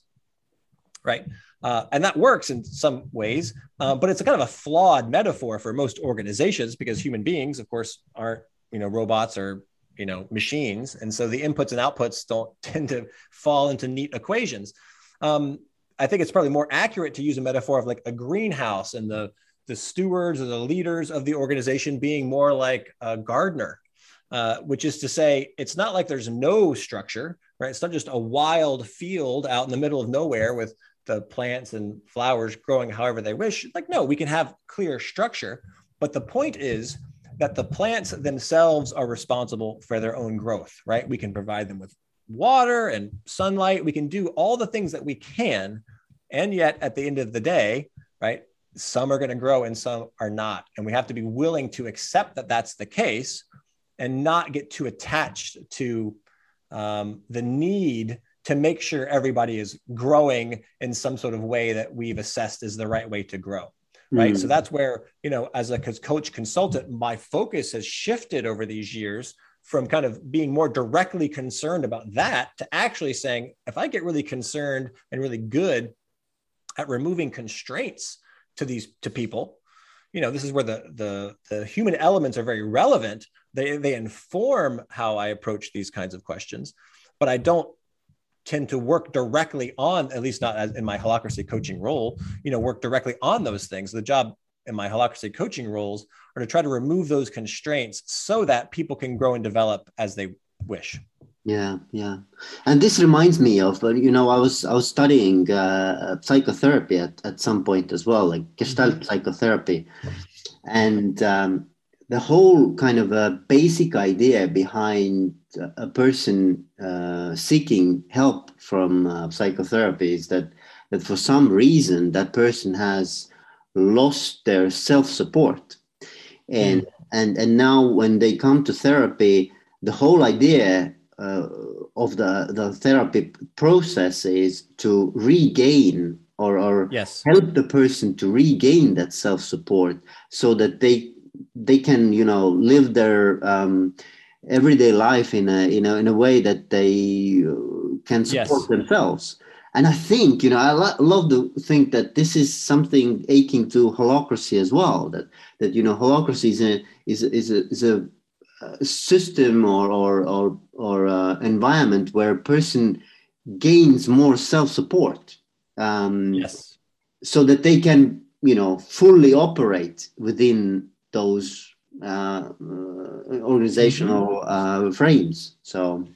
right? Uh, and that works in some ways, uh, but it's a kind of a flawed metaphor for most organizations because human beings, of course, aren't you know robots or you know machines, and so the inputs and outputs don't [LAUGHS] tend to fall into neat equations. Um, I think it's probably more accurate to use a metaphor of like a greenhouse and the the stewards or the leaders of the organization being more like a gardener, uh, which is to say, it's not like there's no structure, right? It's not just a wild field out in the middle of nowhere with the plants and flowers growing however they wish. Like, no, we can have clear structure. But the point is that the plants themselves are responsible for their own growth, right? We can provide them with water and sunlight. We can do all the things that we can. And yet, at the end of the day, right, some are going to grow and some are not. And we have to be willing to accept that that's the case and not get too attached to um, the need to make sure everybody is growing in some sort of way that we've assessed is the right way to grow right mm. so that's where you know as a coach consultant my focus has shifted over these years from kind of being more directly concerned about that to actually saying if i get really concerned and really good at removing constraints to these to people you know this is where the the the human elements are very relevant. They they inform how i approach these kinds of questions but i don't tend to work directly on at least not in my holacracy coaching role you know work directly on those things. The job in my holacracy coaching roles are to try to remove those constraints so that people can grow and develop as they wish. Yeah yeah. And this reminds me of uh, you know i was i was studying uh, psychotherapy at, at some point as well like gestalt mm-hmm. psychotherapy. And um, the whole kind of a basic idea behind a person uh, seeking help from uh, psychotherapy is that that for some reason that person has lost their self-support and mm. and and now when they come to therapy the whole idea uh, of the the therapy process is to regain or or yes. help the person to regain that self-support so that they they can you know live their um, everyday life in a you know in a way that they uh, can support yes. themselves and i think you know i lo- love to think that this is something aching to holacracy as well that that you know holacracy is a is, is a, is a system or or or, or uh, environment where a person gains more self-support um, yes so that they can you know fully operate within those uh, organizational mm-hmm. uh, frames. So,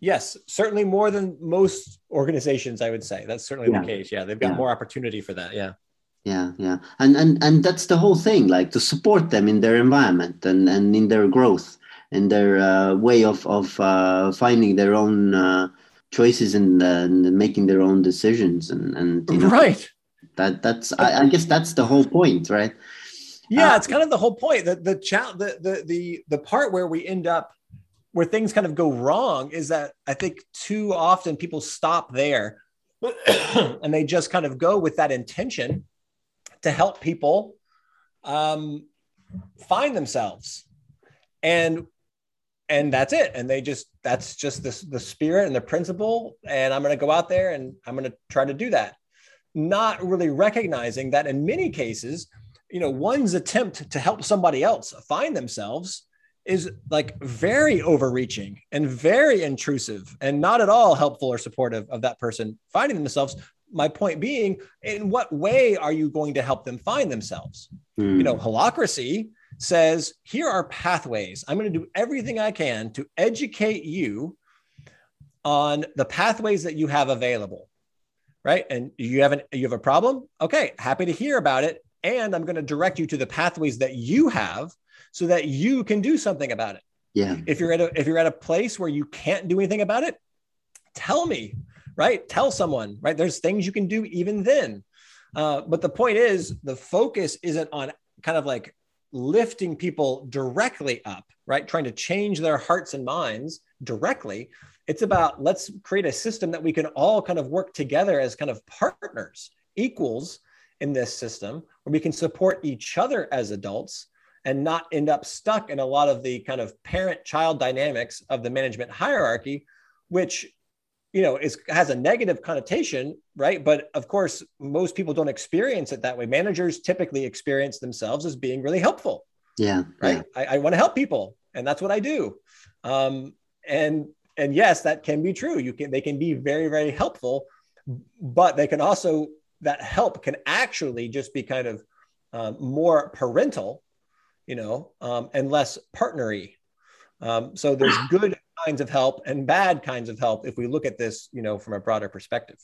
yes, certainly more than most organizations, I would say. That's certainly yeah. the case. Yeah, they've got yeah. more opportunity for that. Yeah. Yeah, yeah, and and and that's the whole thing. Like to support them in their environment and and in their growth and their uh, way of of uh, finding their own uh, choices and, and making their own decisions and and you know, right. That that's I, I guess that's the whole point, right? Yeah, uh, it's kind of the whole point. The the, cha- the the the the part where we end up where things kind of go wrong is that I think too often people stop there [COUGHS] and they just kind of go with that intention to help people um, find themselves. And and that's it. And they just that's just the, the spirit and the principle. And i'm going to go out there and i'm going to try to do that. Not really recognizing that in many cases you know one's attempt to help somebody else find themselves is like very overreaching and very intrusive and not at all helpful or supportive of that person finding themselves. My point being in what way are you going to help them find themselves? Mm. you know holacracy says here are pathways. I'm going to do everything i can to educate you on the pathways that you have available. Right? And you have an you have a problem? Okay happy to hear about it. And I'm going to direct you to the pathways that you have so that you can do something about it. Yeah. If you're at a if you're at a place where you can't do anything about it, tell me, right? Tell someone, right? There's things you can do even then. Uh, but the point is, the focus isn't on kind of like lifting people directly up, right? Trying to change their hearts and minds directly. It's about let's create a system that we can all kind of work together as kind of partners, equals in this system where we can support each other as adults and not end up stuck in a lot of the kind of parent child dynamics of the management hierarchy which you know is has a negative connotation right? But of course most people don't experience it that way. Managers typically experience themselves as being really helpful yeah right? Yeah. i, I want to help people and that's what i do. Um, and and yes that can be true. You can they can be very very helpful but they can also that help can actually just be kind of um, more parental, you know, um, and less partnery. Um, so there's [CLEARS THROAT] good kinds of help and bad kinds of help if we look at this, you know, from a broader perspective.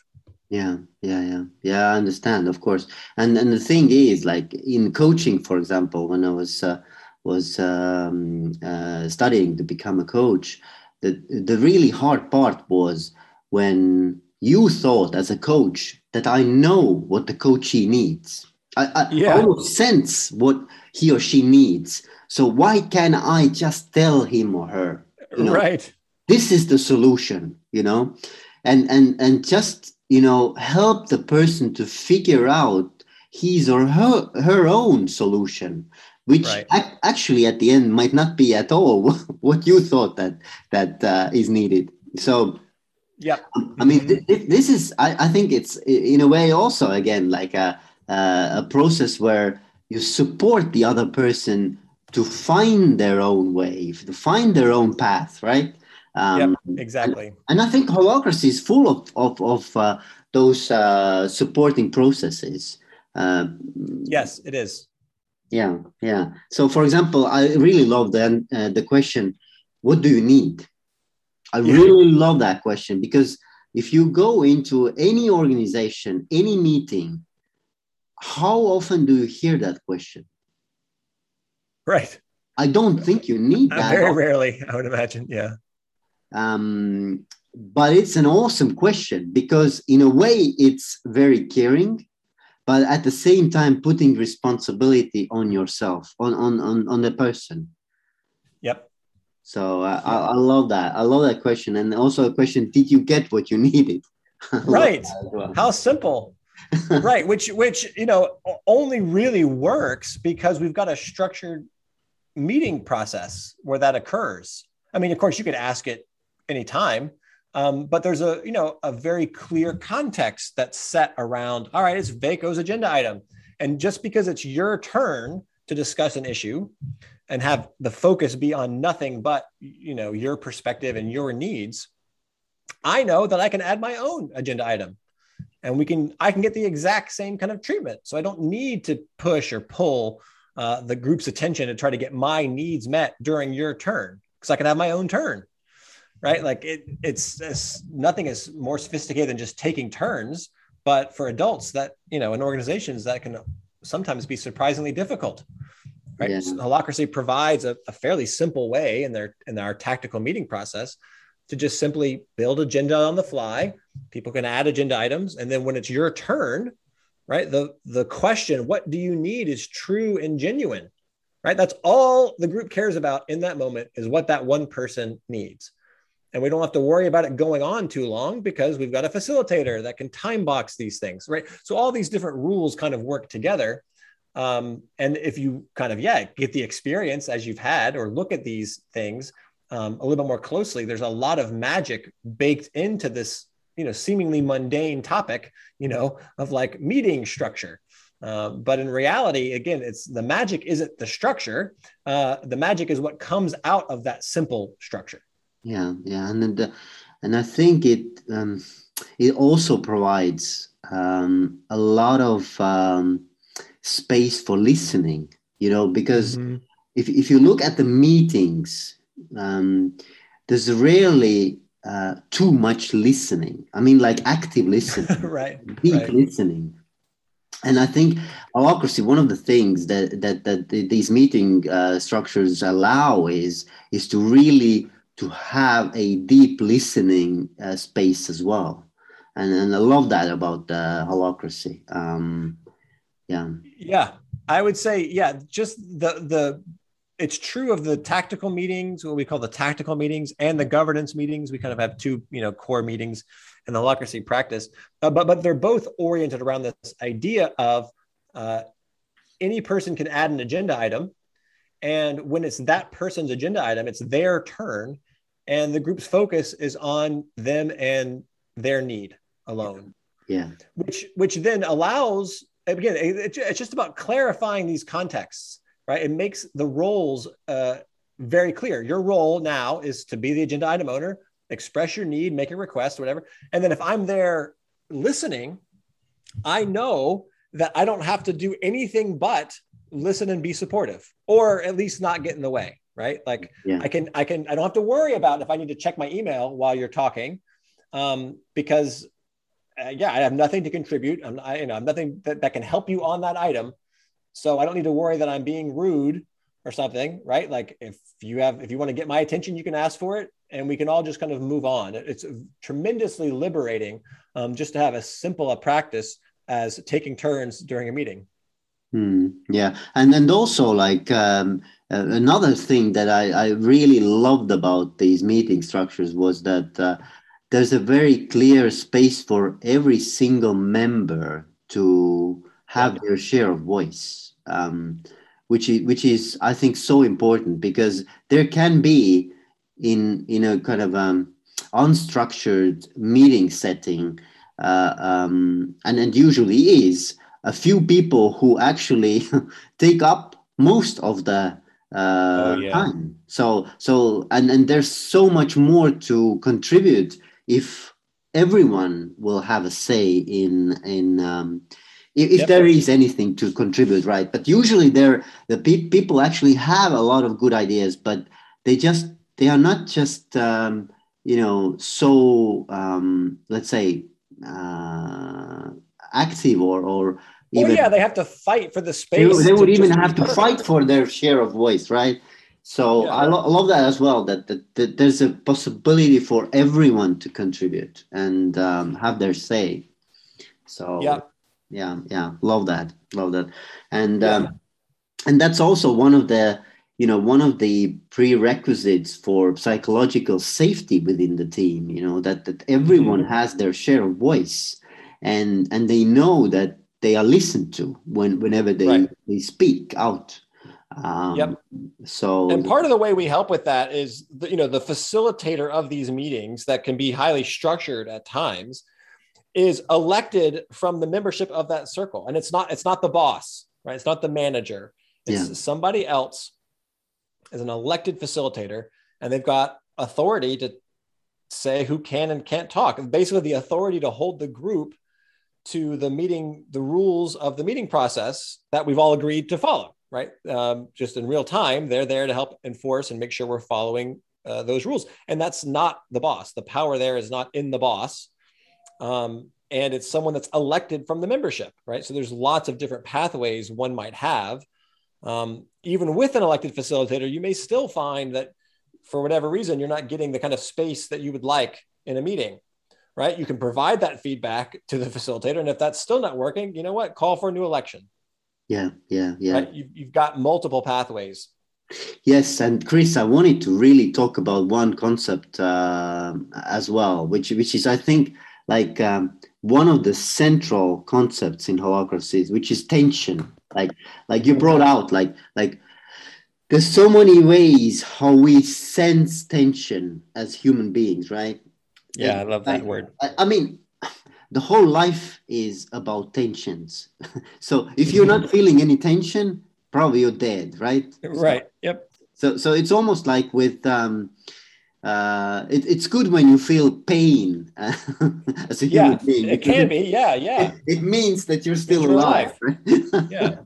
Yeah, yeah, yeah, yeah. I understand, of course. And and the thing is, like in coaching, for example, when I was uh, was um, uh, studying to become a coach, the the really hard part was when you thought as a coach that I know what the coachee needs. I, I yeah. almost sense what he or she needs. So why can't I just tell him or her? You know, right. This is the solution, you know, and and and just you know help the person to figure out his or her her own solution which right. ac- actually at the end might not be at all [LAUGHS] what you thought that that uh, is needed so yeah i mean th- th- this is I, I think it's in a way also again like a uh, a process where you support the other person to find their own way to find their own path right? Um, yep, exactly. and, and, i think holacracy is full of of, of uh, those uh, supporting processes. Uh, yes it is. Yeah yeah. So for example i really love the uh, the question what do you need? I yeah. really love that question because if you go into any organization any meeting how often do you hear that question? Right. I don't think you need that very rarely i would imagine yeah. Um, but it's an awesome question because in a way it's very caring but at the same time putting responsibility on yourself on on on, on the person. Yep. So uh, I, I love that. I love that question. And also a question did you get what you [LAUGHS] needed? Right. well. how simple right which which you know only really works because we've got a structured meeting process where that occurs i mean of course you could ask it anytime um, but there's a you know a very clear context that's set around. All right, it's Vaco's agenda item, and just because it's your turn to discuss an issue and have the focus be on nothing but you know your perspective and your needs, I know that I can add my own agenda item, and we can I can get the exact same kind of treatment. So I don't need to push or pull uh, the group's attention to try to get my needs met during your turn because I can have my own turn right? Like it, it's, it's nothing is more sophisticated than just taking turns. But for adults, that you know, in organizations, that can sometimes be surprisingly difficult. Right? Yeah. Holacracy provides a, a fairly simple way in their in our tactical meeting process to just simply build agenda on the fly. People can add agenda items, and then when it's your turn, right? The the question, what do you need, is true and genuine, right? That's all the group cares about in that moment is what that one person needs and we don't have to worry about it going on too long because we've got a facilitator that can time box these things right so all these different rules kind of work together um, and if you kind of yeah get the experience as you've had or look at these things um, a little bit more closely there's a lot of magic baked into this you know seemingly mundane topic you know of like meeting structure um, but in reality, again, it's the magic isn't the structure. Uh, the magic is what comes out of that simple structure yeah yeah and and, and i think it um, it also provides um, a lot of um, space for listening you know because mm-hmm. if, if you look at the meetings um, there's rarely uh, too much listening i mean like active listening [LAUGHS] right deep right. listening and I think holacracy, one of the things that that that these meeting uh, structures allow is is to really to have a deep listening uh, space as well. And, and I love that about uh, holacracy. Um, yeah. Yeah. I would say, yeah, just the, the, it's true of the tactical meetings, what we call the tactical meetings and the governance meetings. We kind of have two, you know, core meetings in the holacracy practice, uh, but, but they're both oriented around this idea of uh, any person can add an agenda item. And when it's that person's agenda item, it's their turn and the group's focus is on them and their need alone. Yeah. Which which then allows again it's just about clarifying these contexts right it makes the roles uh, very clear your role now is to be the agenda item owner express your need make a request whatever and then if i'm there listening i know that i don't have to do anything but listen and be supportive or at least not get in the way right? Like yeah. I can, I can, I don't have to worry about if I need to check my email while you're talking, um, because uh, yeah, I have nothing to contribute. I'm, I, you know, I'm nothing that, that can help you on that item. So I don't need to worry that I'm being rude or something, right? Like if you have, if you want to get my attention, you can ask for it and we can all just kind of move on. It's tremendously liberating um, just to have as simple a practice as taking turns during a meeting. Mm, yeah, and and also like um, uh, another thing that I, I really loved about these meeting structures was that uh, there's a very clear space for every single member to have their share of voice, um, which is which is I think so important because there can be in in a kind of um, unstructured meeting setting, uh, um, and and usually is a few people who actually [LAUGHS] take up most of the uh, oh, yeah. time. So so and and there's so much more to contribute if everyone will have a say in in um, if, if yep. there is anything to contribute, right? But usually there the pe- people actually have a lot of good ideas, but they just they are not just um, you know so um, let's say uh, active or or even, yeah, they have to fight for the space. They, they would even have to fight for their share of voice, right? So yeah. I, lo- I, love that as well. That, that, that, there's a possibility for everyone to contribute and um, have their say. So yeah, yeah, yeah, love that, love that, and yeah. um, and that's also one of the you know one of the prerequisites for psychological safety within the team. You know that that everyone mm-hmm. has their share of voice, and and they know that they are listened to when whenever they, right. they speak out. Um, yep. So, and part of the way we help with that is, the, you know, the facilitator of these meetings that can be highly structured at times is elected from the membership of that circle, and it's not it's not the boss, right? It's not the manager. It's yeah. somebody else as an elected facilitator, and they've got authority to say who can and can't talk, and basically the authority to hold the group to the meeting, the rules of the meeting process that we've all agreed to follow, right? Um, just in real time, they're there to help enforce and make sure we're following uh, those rules. And that's not the boss. The power there is not in the boss. Um, and it's someone that's elected from the membership, right? So there's lots of different pathways one might have. Um, even with an elected facilitator, you may still find that for whatever reason, you're not getting the kind of space that you would like in a meeting right? You can provide that feedback to the facilitator. And if that's still not working, you know what? Call for a new election. Yeah, yeah, yeah. Right? You've, you've got multiple pathways. Yes, and Chris, I wanted to really talk about one concept uh, as well, which which is I think like um, one of the central concepts in holacracy, which is tension. Like like you brought out, like like there's so many ways how we sense tension as human beings, right? Yeah, and I love that I, word. I, I mean, the whole life is about tensions. [LAUGHS] so if you're not [LAUGHS] feeling any tension, probably you're dead, right? Right. So, yep. So so it's almost like with um, uh, it, it's good when you feel pain [LAUGHS] as a human yeah, being. It can be, yeah, yeah. It, it means that you're still alive. Right? [LAUGHS] yeah.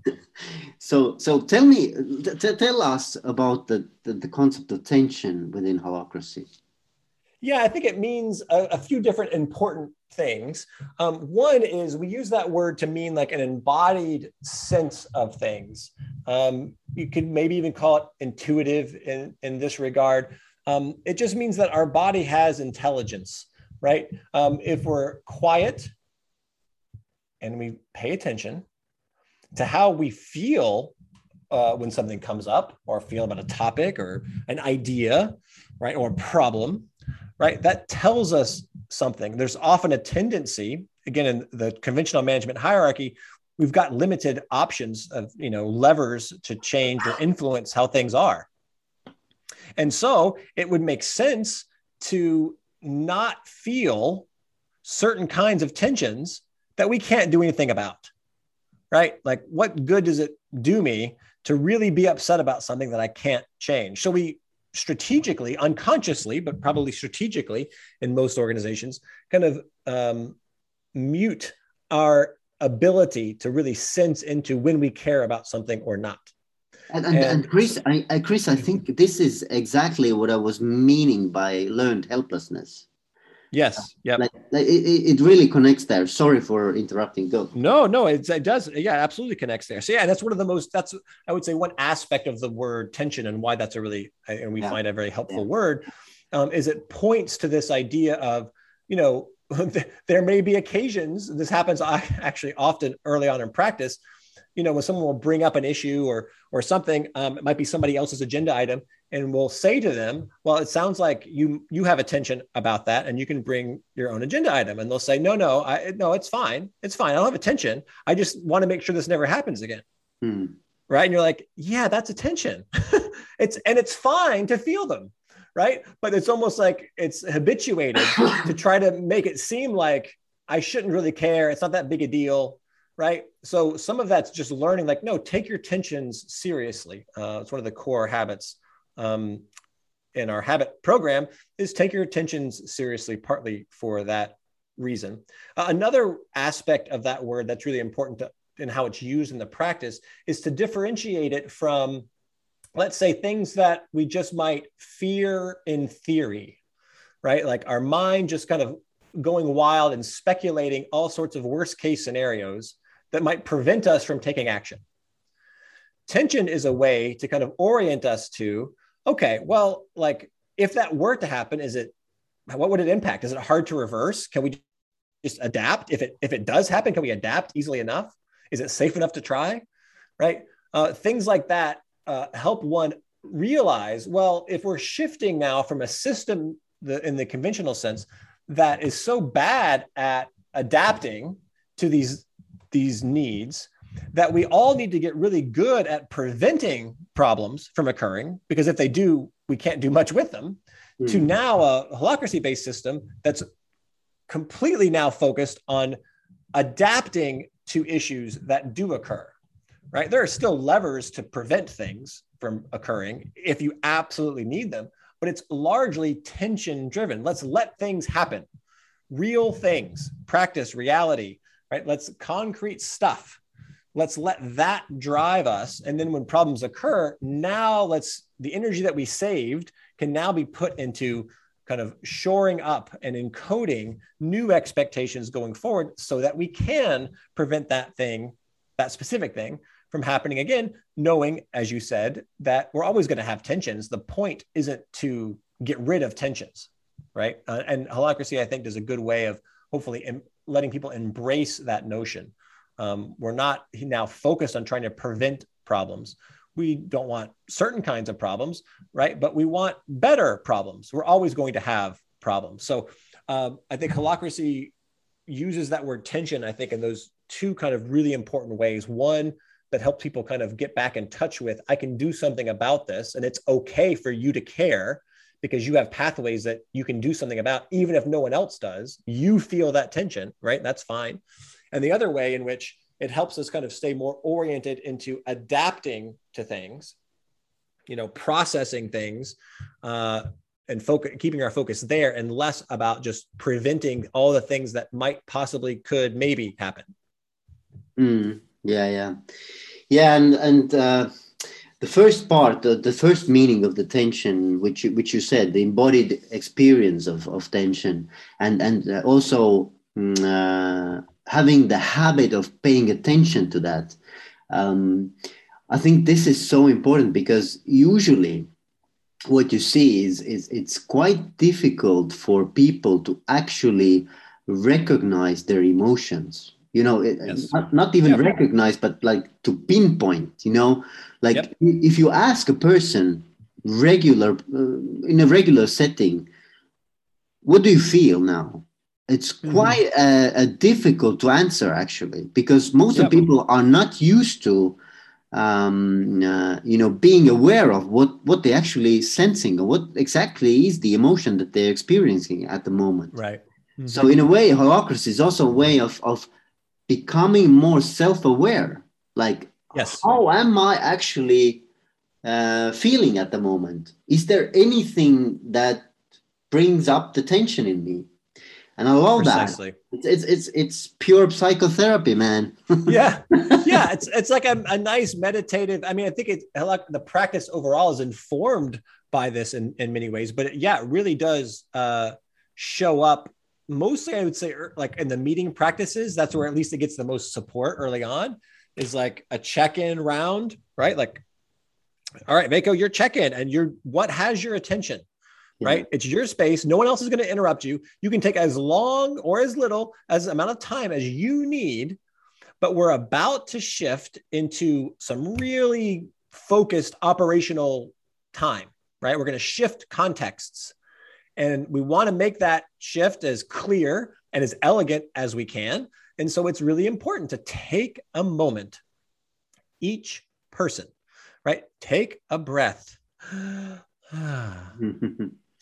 So so tell me, tell us about the, the, the concept of tension within holacracy. Yeah, I think it means a, a few different important things. Um, one is we use that word to mean like an embodied sense of things. Um, you could maybe even call it intuitive in, in this regard. Um, it just means that our body has intelligence, right? Um, if we're quiet and we pay attention to how we feel uh, when something comes up or feel about a topic or an idea, right, or a problem, right? That tells us something. There's often a tendency, again, in the conventional management hierarchy, we've got limited options of, you know, levers to change or influence how things are. And so it would make sense to not feel certain kinds of tensions that we can't do anything about, right? Like, what good does it do me to really be upset about something that I can't change? So we strategically, unconsciously, but probably strategically in most organizations, kind of um, mute our ability to really sense into when we care about something or not. And, and, and, Chris, I, I, Chris, I think this is exactly what I was meaning by learned helplessness. Yes. Yeah. Like, like it, it really connects there. Sorry for interrupting. Go. No, no, it, it does. Yeah, absolutely connects there. So yeah, that's one of the most. That's I would say one aspect of the word tension and why that's a really and we yeah. find a very helpful yeah. word um, is it points to this idea of you know [LAUGHS] there may be occasions this happens actually often early on in practice you know, when someone will bring up an issue or or something, um, it might be somebody else's agenda item, and we'll say to them, "Well, it sounds like you you have attention about that, and you can bring your own agenda item." And they'll say, "No, no, I no, it's fine, it's fine. I don't have attention. I just want to make sure this never happens again." Hmm. Right? And you're like, "Yeah, that's attention. [LAUGHS] it's and it's fine to feel them." Right? But it's almost like it's habituated to try to make it seem like I shouldn't really care. It's not that big a deal right? So some of that's just learning, like, no, take your tensions seriously. Uh, it's one of the core habits um, in our habit program is take your tensions seriously, partly for that reason. Uh, another aspect of that word that's really important to, in how it's used in the practice is to differentiate it from, let's say, things that we just might fear in theory, right? Like our mind just kind of going wild and speculating all sorts of worst case scenarios that might prevent us from taking action. Tension is a way to kind of orient us to, okay, well, like if that were to happen, is it, what would it impact? Is it hard to reverse? Can we just adapt? If it, if it does happen, can we adapt easily enough? Is it safe enough to try? Right? Uh, things like that uh, help one realize, well, if we're shifting now from a system the, in the conventional sense that is so bad at adapting to these these needs that we all need to get really good at preventing problems from occurring because if they do we can't do much with them mm. to hmm. now a holacracy based system that's completely now focused on adapting to issues that do occur right there are still levers to prevent things from occurring if you absolutely need them but it's largely tension driven let's let things happen real things practice reality right? Let's concrete stuff. Let's let that drive us. And then when problems occur, now let's, the energy that we saved can now be put into kind of shoring up and encoding new expectations going forward so that we can prevent that thing, that specific thing from happening again, knowing, as you said, that we're always going to have tensions. The point isn't to get rid of tensions, right? Uh, and holacracy, I think, is a good way of hopefully letting people embrace that notion. Um, we're not now focused on trying to prevent problems. We don't want certain kinds of problems, right? But we want better problems. We're always going to have problems. So uh, I think holacracy uses that word tension, I think, in those two kind of really important ways. One, that helps people kind of get back in touch with I can do something about this, and it's okay for you to care because you have pathways that you can do something about, even if no one else does. You feel that tension, right? That's fine. And the other way in which it helps us kind of stay more oriented into adapting to things, you know, processing things, uh, and focus, keeping our focus there, and less about just preventing all the things that might possibly could maybe happen. Mm, yeah, yeah, yeah, and and uh, the first part, the, the first meaning of the tension, which you, which you said, the embodied experience of, of tension, and and uh, also mm, uh, having the habit of paying attention to that. Um, I think this is so important because usually what you see is, is it's quite difficult for people to actually recognize their emotions you know yes. not, not, even yeah. recognize but like to pinpoint you know like yep. if you ask a person regular uh, in a regular setting what do you feel now it's mm-hmm. quite mm-hmm. a, a difficult to answer actually because most yep. of people are not used to um, uh, you know being aware of what what they're actually sensing or what exactly is the emotion that they're experiencing at the moment right mm-hmm. so in a way holacracy is also a way of of becoming more self-aware like yes. How am i actually uh, feeling at the moment? Is there anything that brings up the tension in me? And i love Precisely. that it's, it's it's it's pure psychotherapy man. [LAUGHS] Yeah. Yeah it's it's like a, a nice meditative i mean i think it like the practice overall is informed by this in in many ways but it, yeah it really does uh show up mostly I would say er, like in the meeting practices, that's where at least it gets the most support early on is like a check-in round, right? Like, all right, Veko, your check-in and you're what has your attention, yeah. right? It's your space. No one else is going to interrupt you. You can take as long or as little as amount of time as you need, but we're about to shift into some really focused operational time, right? We're going to shift contexts. And we want to make that shift as clear and as elegant as we can. And so it's really important to take a moment, each person, right? Take a breath. [LAUGHS]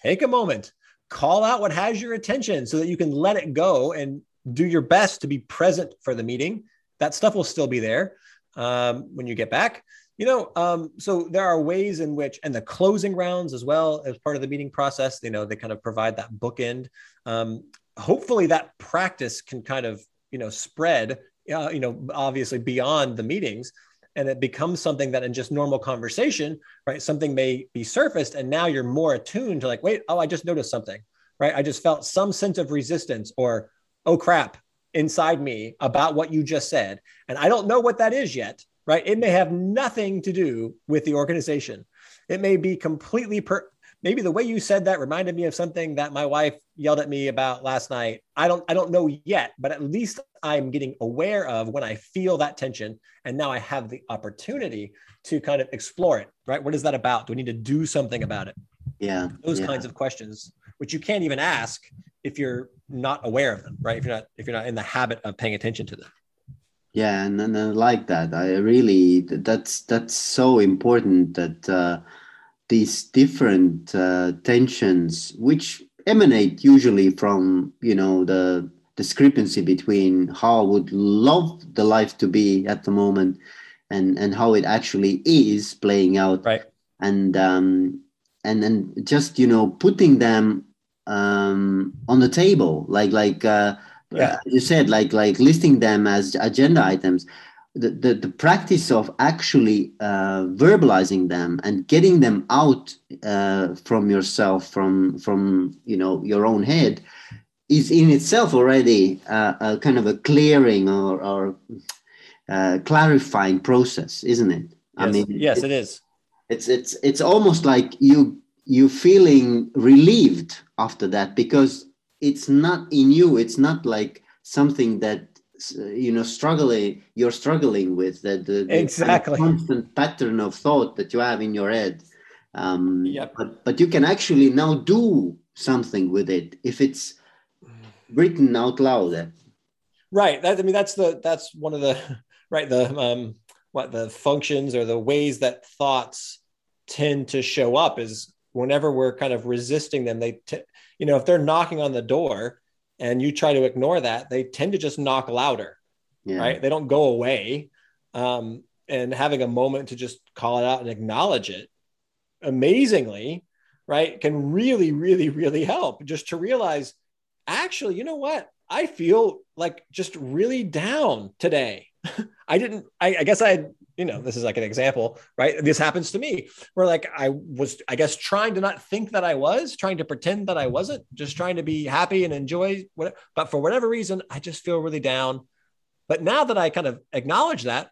take a moment, call out what has your attention so that you can let it go and do your best to be present for the meeting. That stuff will still be there um, when you get back. You know, um, so there are ways in which, and the closing rounds as well as part of the meeting process, you know, they kind of provide that bookend. Um, hopefully, that practice can kind of, you know, spread, uh, you know, obviously beyond the meetings, and it becomes something that in just normal conversation, right, something may be surfaced, and now you're more attuned to like, wait, oh, I just noticed something, right? I just felt some sense of resistance, or oh crap, inside me about what you just said, and I don't know what that is yet right? It may have nothing to do with the organization. It may be completely per maybe the way you said that reminded me of something that my wife yelled at me about last night. I don't I don't know yet, but at least I'm getting aware of when I feel that tension and now I have the opportunity to kind of explore it, right? What is that about? Do we need to do something about it? Yeah. Those yeah. kinds of questions which you can't even ask if you're not aware of them, right? If you're not if you're not in the habit of paying attention to them yeah and, and i like that i really that's that's so important that uh, these different uh, tensions which emanate usually from you know the discrepancy between how i would love the life to be at the moment and and how it actually is playing out. Right. And um and and just you know putting them um on the table like like uh yeah. Uh, you said like like listing them as agenda items the, the, the practice of actually uh, verbalizing them and getting them out uh, from yourself from from you know your own head is in itself already uh, a kind of a clearing or, or uh, clarifying process isn't it? Yes. i mean yes it, it is. it's it's it's almost like you you feeling relieved after that because it's not in you. It's not like something that you know struggling you're struggling with that the, the exactly. constant pattern of thought that you have in your head. Um yep. but but you can actually now do something with it if it's written out loud. Right. That, i mean that's the that's one of the [LAUGHS] right the um what the functions or the ways that thoughts tend to show up is whenever we're kind of resisting them they t- you know, if they're knocking on the door and you try to ignore that, they tend to just knock louder, yeah. right? They don't go away. Um, and having a moment to just call it out and acknowledge it amazingly, right, can really, really, really help just to realize actually, you know what? I feel like just really down today. [LAUGHS] I didn't, I, I guess I you know, this is like an example, right? This happens to me where like I was, I guess, trying to not think that I was, trying to pretend that I wasn't, just trying to be happy and enjoy what, but for whatever reason, I just feel really down. But now that I kind of acknowledge that,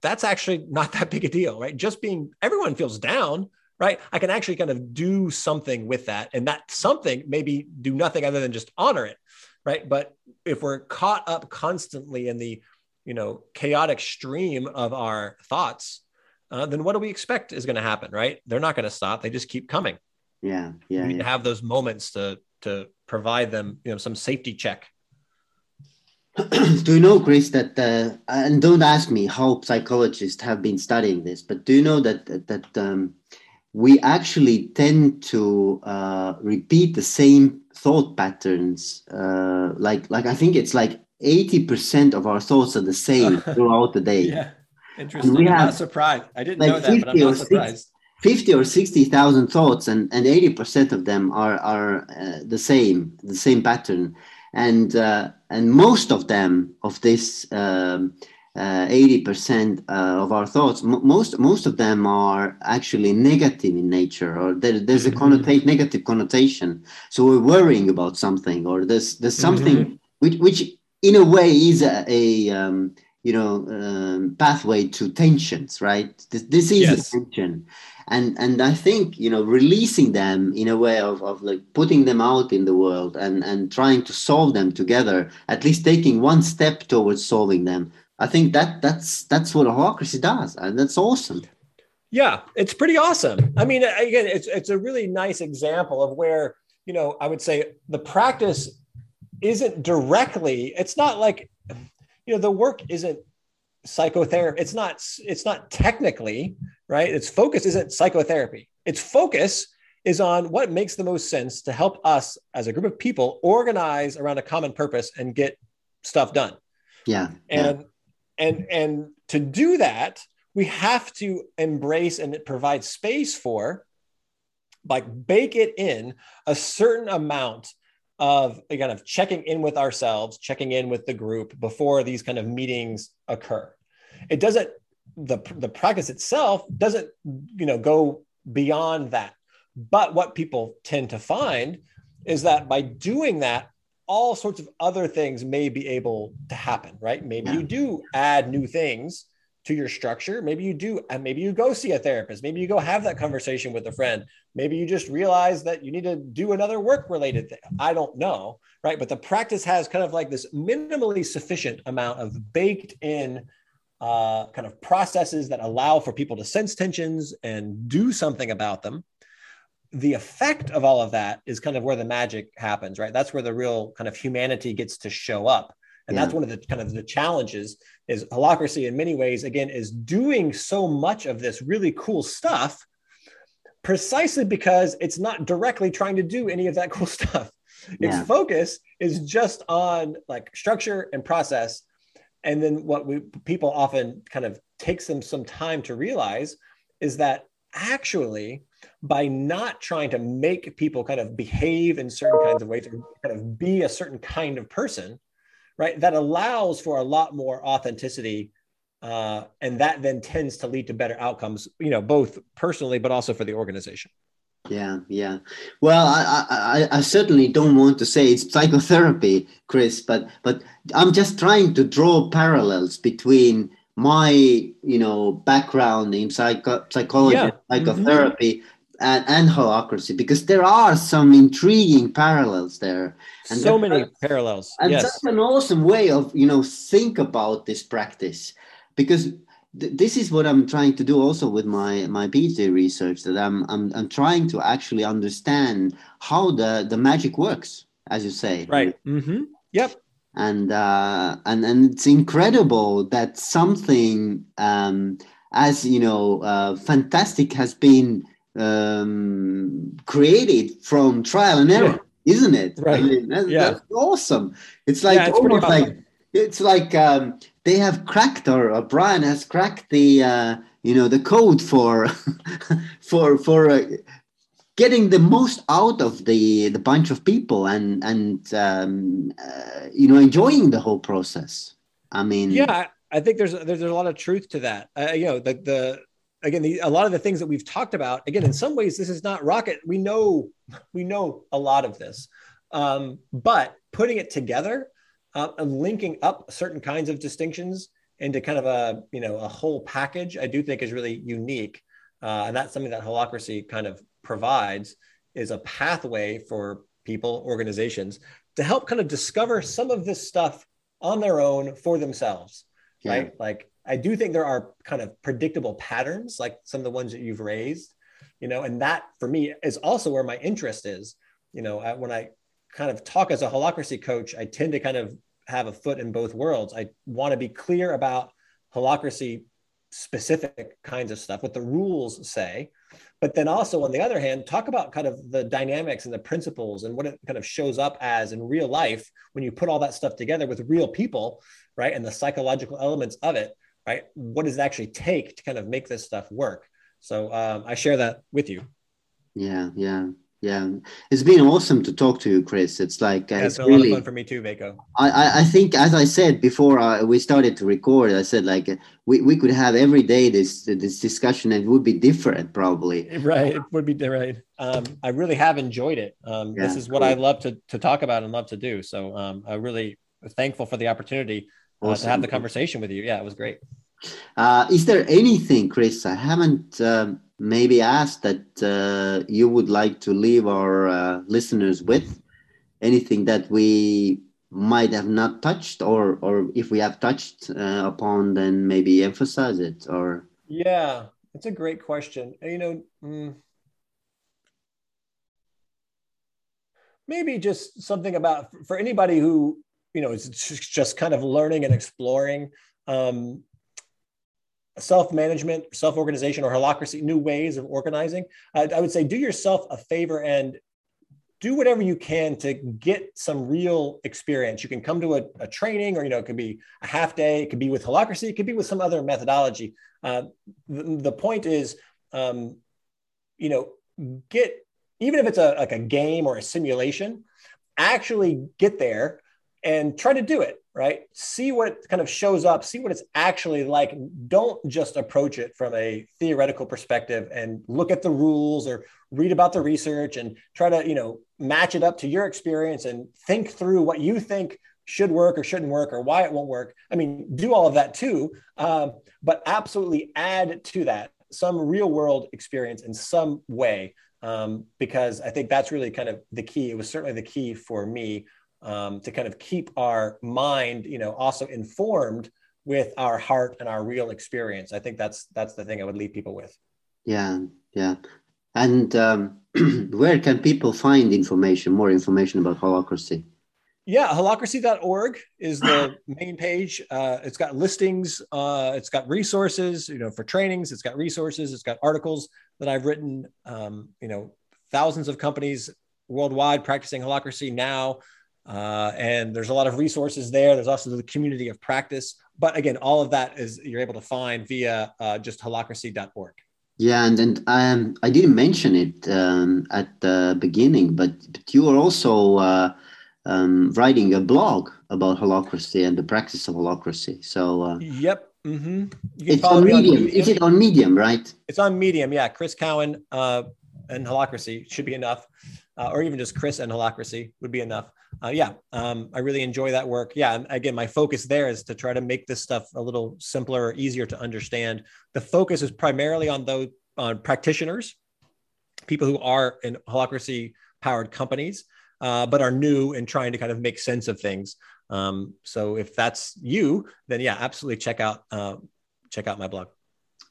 that's actually not that big a deal, right? Just being, everyone feels down, right? I can actually kind of do something with that. And that something maybe do nothing other than just honor it, right? But if we're caught up constantly in the you know chaotic stream of our thoughts uh, then what do we expect is going to happen right? They're not going to stop they just keep coming. Yeah yeah we need yeah. to have those moments to to provide them you know some safety check. [CLEARS THROAT] Do you know chris that uh, and don't ask me how psychologists have been studying this but do you know that that, that um, we actually tend to uh, repeat the same thought patterns uh, like like i think it's like 80% of our thoughts are the same [LAUGHS] throughout the day. Yeah, interesting. we I'm have, not surprised. I didn't like know that, but I'm not surprised. 50 or 60,000 thoughts and, and 80% of them are, are uh, the same, the same pattern. And, uh, and most of them, of this um, uh, 80% uh, of our thoughts, m- most, most of them are actually negative in nature or there, there's a mm-hmm. negative connotation. So we're worrying about something or there's, there's something mm-hmm. which, which in a way is a, a um, you know um, pathway to tensions right this, this is yes. a tension and and i think you know releasing them in a way of, of like putting them out in the world and and trying to solve them together at least taking one step towards solving them I think that that's that's what holacracy does, and that's awesome. Yeah, it's pretty awesome. I mean, again, it's it's a really nice example of where you know I would say the practice isn't directly. It's not like you know the work isn't psychotherapy. It's not it's not technically right. Its focus isn't psychotherapy. Its focus is on what makes the most sense to help us as a group of people organize around a common purpose and get stuff done. Yeah. And yeah. and and to do that, we have to embrace and provide space for like bake it in a certain amount of kind of checking in with ourselves, checking in with the group before these kind of meetings occur. It doesn't the the practice itself doesn't you know go beyond that but what people tend to find is that by doing that, all sorts of other things may be able to happen, right? Maybe you do add new things to your structure. Maybe you do, and maybe you go see a therapist. Maybe you go have that conversation with a friend. Maybe you just realize that you need to do another work related thing. I don't know, right? But the practice has kind of like this minimally sufficient amount of baked in uh, kind of processes that allow for people to sense tensions and do something about them the effect of all of that is kind of where the magic happens, right? That's where the real kind of humanity gets to show up. And yeah. that's one of the kind of the challenges is holacracy in many ways, again, is doing so much of this really cool stuff precisely because it's not directly trying to do any of that [LAUGHS] cool stuff. Yeah. Its focus is just on like structure and process. And then what we people often kind of takes them some time to realize is that actually by not trying to make people kind of behave in certain kinds of ways or kind of be a certain kind of person, right? That allows for a lot more authenticity. Uh, and that then tends to lead to better outcomes, you know, both personally, but also for the organization. Yeah, yeah. Well, I, I, I certainly don't want to say it's psychotherapy, Chris, but but I'm just trying to draw parallels between my you know background in psycho- psychology, yeah. psychotherapy, mm-hmm and, and holacracy because there are some intriguing parallels there and so many parallels and yes. that's an awesome way of you know think about this practice because th- this is what i'm trying to do also with my my phd research that I'm, I'm i'm trying to actually understand how the the magic works as you say right mm-hmm. yep and uh and and it's incredible that something um as you know uh fantastic has been um, created from trial and error, yeah. isn't it? Right. I mean, that's, yeah. that's awesome. It's like yeah, it's almost awesome. like it's like um, they have cracked or, or, Brian has cracked the uh, you know the code for [LAUGHS] for for uh, getting the most out of the the bunch of people and and um, uh, you know enjoying the whole process. I mean, yeah, I think there's there's, a lot of truth to that. Uh, you know, the the again the, a lot of the things that we've talked about again in some ways this is not rocket we know we know a lot of this um, but putting it together uh, and linking up certain kinds of distinctions into kind of a you know a whole package i do think is really unique uh, and that's something that holacracy kind of provides is a pathway for people organizations to help kind of discover some of this stuff on their own for themselves yeah. right like I do think there are kind of predictable patterns, like some of the ones that you've raised, you know, and that for me is also where my interest is. You know, when I kind of talk as a holacracy coach, I tend to kind of have a foot in both worlds. I want to be clear about holacracy specific kinds of stuff, what the rules say, but then also on the other hand, talk about kind of the dynamics and the principles and what it kind of shows up as in real life when you put all that stuff together with real people, right? And the psychological elements of it right? What does it actually take to kind of make this stuff work? So um, I share that with you. Yeah, yeah, yeah. It's been awesome to talk to you, Chris. It's like uh, yeah, it's, it's really, lot of fun for me too, Veikko. I, I think, as I said before uh, we started to record, I said like we, we could have every day this this discussion and it would be different probably. [LAUGHS] Right, it would be right. Um, I really have enjoyed it. Um, yeah, this is what cool. I love to to talk about and love to do. So um, I'm really thankful for the opportunity awesome. uh, to have the conversation with you. Yeah, it was great. Uh, is there anything, Chris, I haven't uh, maybe ask that uh, you would like to leave our uh, listeners with? Anything that we might have not touched or or if we have touched uh, upon then maybe emphasize it or yeah it's a great question you know mm, maybe just something about for anybody who you know is just kind of learning and exploring um, self-management self-organization or holacracy new ways of organizing I, I would say do yourself a favor and do whatever you can to get some real experience. You can come to a, a, training, or you know, it could be a half day. It could be with holacracy. It could be with some other methodology. Uh, the, the, point is, um, you know, get even if it's a like a game or a simulation, actually get there and try to do it right? See what kind of shows up see what it's actually like. Don't just approach it from a theoretical perspective and look at the rules or read about the research and try to you know match it up to your experience and think through what you think should work or shouldn't work or why it won't work. I mean do all of that too um, but absolutely add to that some real world experience in some way um, because i think that's really kind of the key. It was certainly the key for me um, to kind of keep our mind, you know, also informed with our heart and our real experience. I think that's that's the thing I would leave people with. Yeah, yeah. And um, [CLEARS THROAT] where can people find information, more information about holacracy? Yeah, holacracy.org is the main page. Uh, it's got listings, uh, it's got resources, you know, for trainings, it's got resources, it's got articles that I've written, um, you know, thousands of companies worldwide practicing holacracy now. Uh, and there's a lot of resources there. There's also the community of practice. But again, all of that is you're able to find via uh, just holacracy.org. Yeah, and and um, I didn't mention it um, at the beginning, but, but you are also uh, um, writing a blog about holacracy and the practice of holacracy. So uh, yep, mm-hmm. it's on Medium. on Medium. Is it on Medium? Right? It's on Medium. Yeah, Chris Cowan uh, and holacracy should be enough, uh, or even just Chris and holacracy would be enough uh, yeah, um, I really enjoy that work. Yeah, again, my focus there is to try to make this stuff a little simpler, or easier to understand. The focus is primarily on those on practitioners, people who are in holacracy powered companies, uh, but are new and trying to kind of make sense of things. Um, so if that's you, then yeah, absolutely check out uh, check out my blog.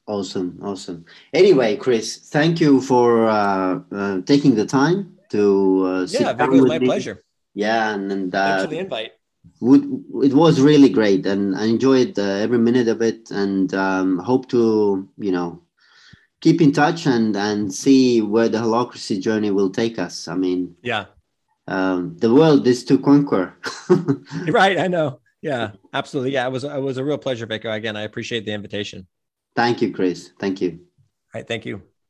Awesome, awesome. Anyway, Chris, thank you for uh, uh, taking the time to uh, yeah, it was my me. pleasure yeah and, and uh, thanks for the invite. would, it was really great and i enjoyed uh, every minute of it and um, hope to you know keep in touch and and see where the holacracy journey will take us. I mean yeah. um, the world is to conquer. [LAUGHS] Right i know. Yeah absolutely. Yeah it was it was a real pleasure Veiko again i appreciate the invitation. Thank you chris. Thank you. All right thank you